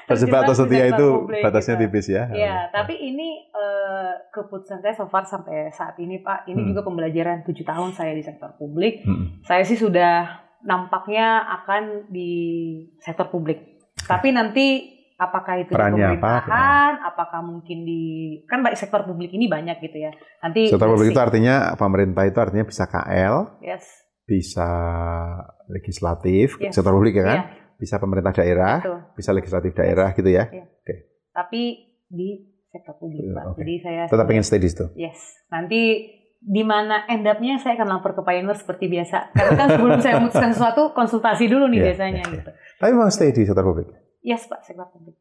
terjebak atau setia itu batasnya gitu. tipis ya. Iya, tapi ini uh, keputusan saya so far sampai saat ini Pak, ini hmm. juga pembelajaran tujuh tahun saya di sektor publik. Hmm. Saya sih sudah nampaknya akan di sektor publik. Tapi nanti apakah itu Perannya di pemerintahan, apa, apakah mungkin di kan baik sektor publik ini banyak gitu ya. Nanti sektor publik itu artinya pemerintah itu artinya bisa KL. Yes bisa legislatif, yeah. sektor publik ya kan, yeah. bisa pemerintah daerah, Betul. bisa legislatif daerah gitu ya. Yeah. Oke. Okay. Tapi di sektor publik, Pak. Okay. Jadi saya tetap ingin stay di situ. Yes. Nanti di mana end up-nya saya akan lapor ke Pioneer seperti biasa. Karena kan sebelum saya memutuskan sesuatu konsultasi dulu nih yeah, biasanya yeah, gitu. Tapi mau stay di sektor publik? Yes, Pak, sektor publik.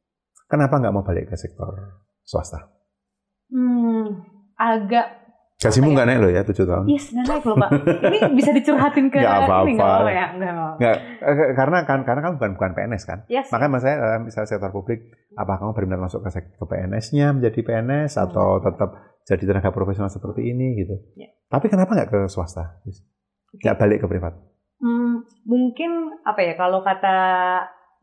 Kenapa nggak mau balik ke sektor swasta? Hmm, agak Kasihmu nggak ya? naik loh ya tujuh tahun? Yes, nggak naik loh pak. Ini bisa dicurhatin ke apa-apa. Ini nggak apa ya? Nggak, eh, karena kan karena kan bukan bukan PNS kan. Yes. Makanya mas saya dalam misalnya sektor publik, apa kamu benar-benar masuk ke sektor PNS-nya menjadi PNS hmm. atau tetap jadi tenaga profesional seperti ini gitu? Yeah. Tapi kenapa nggak ke swasta? Nggak balik ke privat? Hmm, mungkin apa ya kalau kata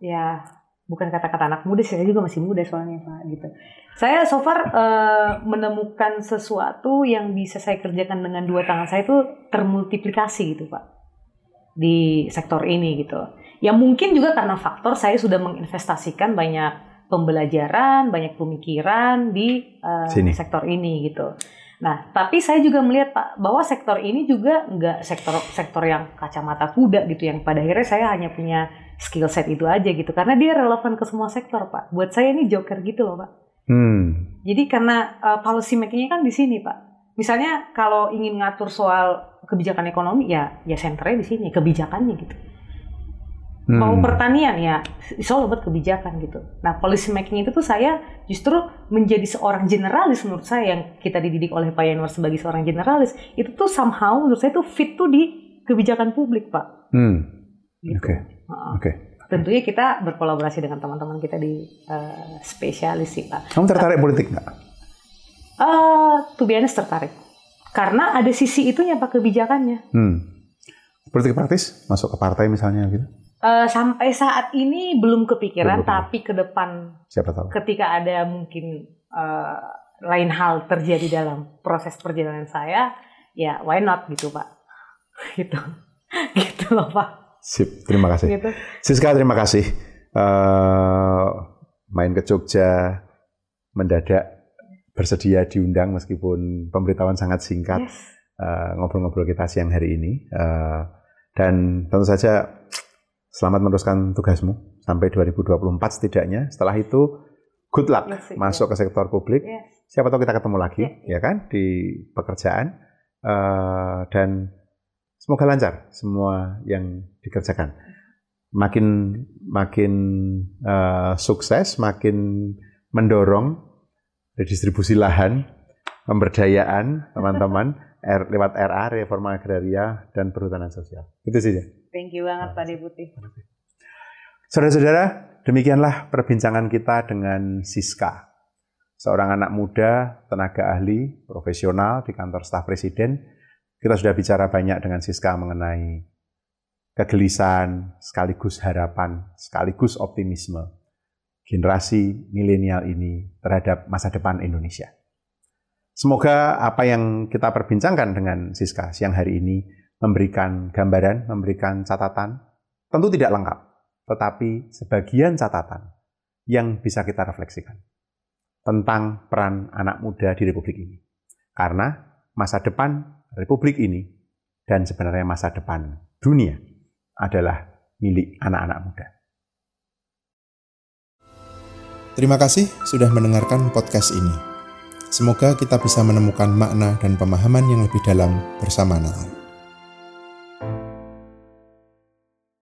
ya bukan kata-kata anak muda saya juga masih muda soalnya pak gitu. Saya so far uh, menemukan sesuatu yang bisa saya kerjakan dengan dua tangan saya itu termultiplikasi gitu pak di sektor ini gitu. Ya mungkin juga karena faktor saya sudah menginvestasikan banyak pembelajaran banyak pemikiran di uh, sektor ini gitu. Nah, tapi saya juga melihat Pak bahwa sektor ini juga enggak sektor sektor yang kacamata kuda gitu yang pada akhirnya saya hanya punya skill set itu aja gitu karena dia relevan ke semua sektor Pak. Buat saya ini joker gitu loh Pak. Hmm. Jadi karena uh, policy makingnya kan di sini Pak. Misalnya kalau ingin ngatur soal kebijakan ekonomi ya ya senternya di sini kebijakannya gitu. Hmm. Mau pertanian ya, soal buat kebijakan gitu. Nah, policy making itu tuh saya justru menjadi seorang generalis menurut saya yang kita dididik oleh Pak Yanwar sebagai seorang generalis itu tuh somehow menurut saya tuh fit tuh di kebijakan publik, Pak. Hmm. Gitu. Oke. Okay. Oke. Okay. Tentunya kita berkolaborasi dengan teman-teman kita di uh, spesialis sih, Pak. Kamu tertarik Tapi, politik nggak? Uh, to be honest, tertarik. Karena ada sisi itunya Pak kebijakannya. Hmm. Politik praktis masuk ke partai misalnya gitu? Uh, sampai saat ini belum kepikiran, belum, tapi ke depan siapa tahu ketika ada mungkin uh, lain hal terjadi dalam proses perjalanan saya, ya why not gitu pak, [laughs] gitu, gitu loh pak. Sip, terima kasih. Gitu. Siska, terima kasih. Uh, main ke Jogja, mendadak bersedia diundang meskipun pemberitahuan sangat singkat. Yes. Uh, ngobrol-ngobrol kita siang hari ini. Uh, dan tentu saja selamat meneruskan tugasmu sampai 2024 setidaknya. Setelah itu good luck yes, masuk ke sektor publik. Yes. Siapa tahu kita ketemu lagi, yes. ya kan, di pekerjaan uh, dan semoga lancar semua yang dikerjakan. Makin makin uh, sukses, makin mendorong redistribusi lahan, pemberdayaan teman-teman [laughs] lewat RA, reforma agraria dan perhutanan sosial. Itu saja. Thank you banget Pak Deputi. Saudara-saudara, demikianlah perbincangan kita dengan Siska, seorang anak muda, tenaga ahli, profesional di kantor staf presiden. Kita sudah bicara banyak dengan Siska mengenai kegelisahan, sekaligus harapan, sekaligus optimisme generasi milenial ini terhadap masa depan Indonesia. Semoga apa yang kita perbincangkan dengan Siska siang hari ini memberikan gambaran, memberikan catatan, tentu tidak lengkap, tetapi sebagian catatan yang bisa kita refleksikan tentang peran anak muda di Republik ini. Karena masa depan Republik ini dan sebenarnya masa depan dunia adalah milik anak-anak muda. Terima kasih sudah mendengarkan podcast ini. Semoga kita bisa menemukan makna dan pemahaman yang lebih dalam bersama Natal.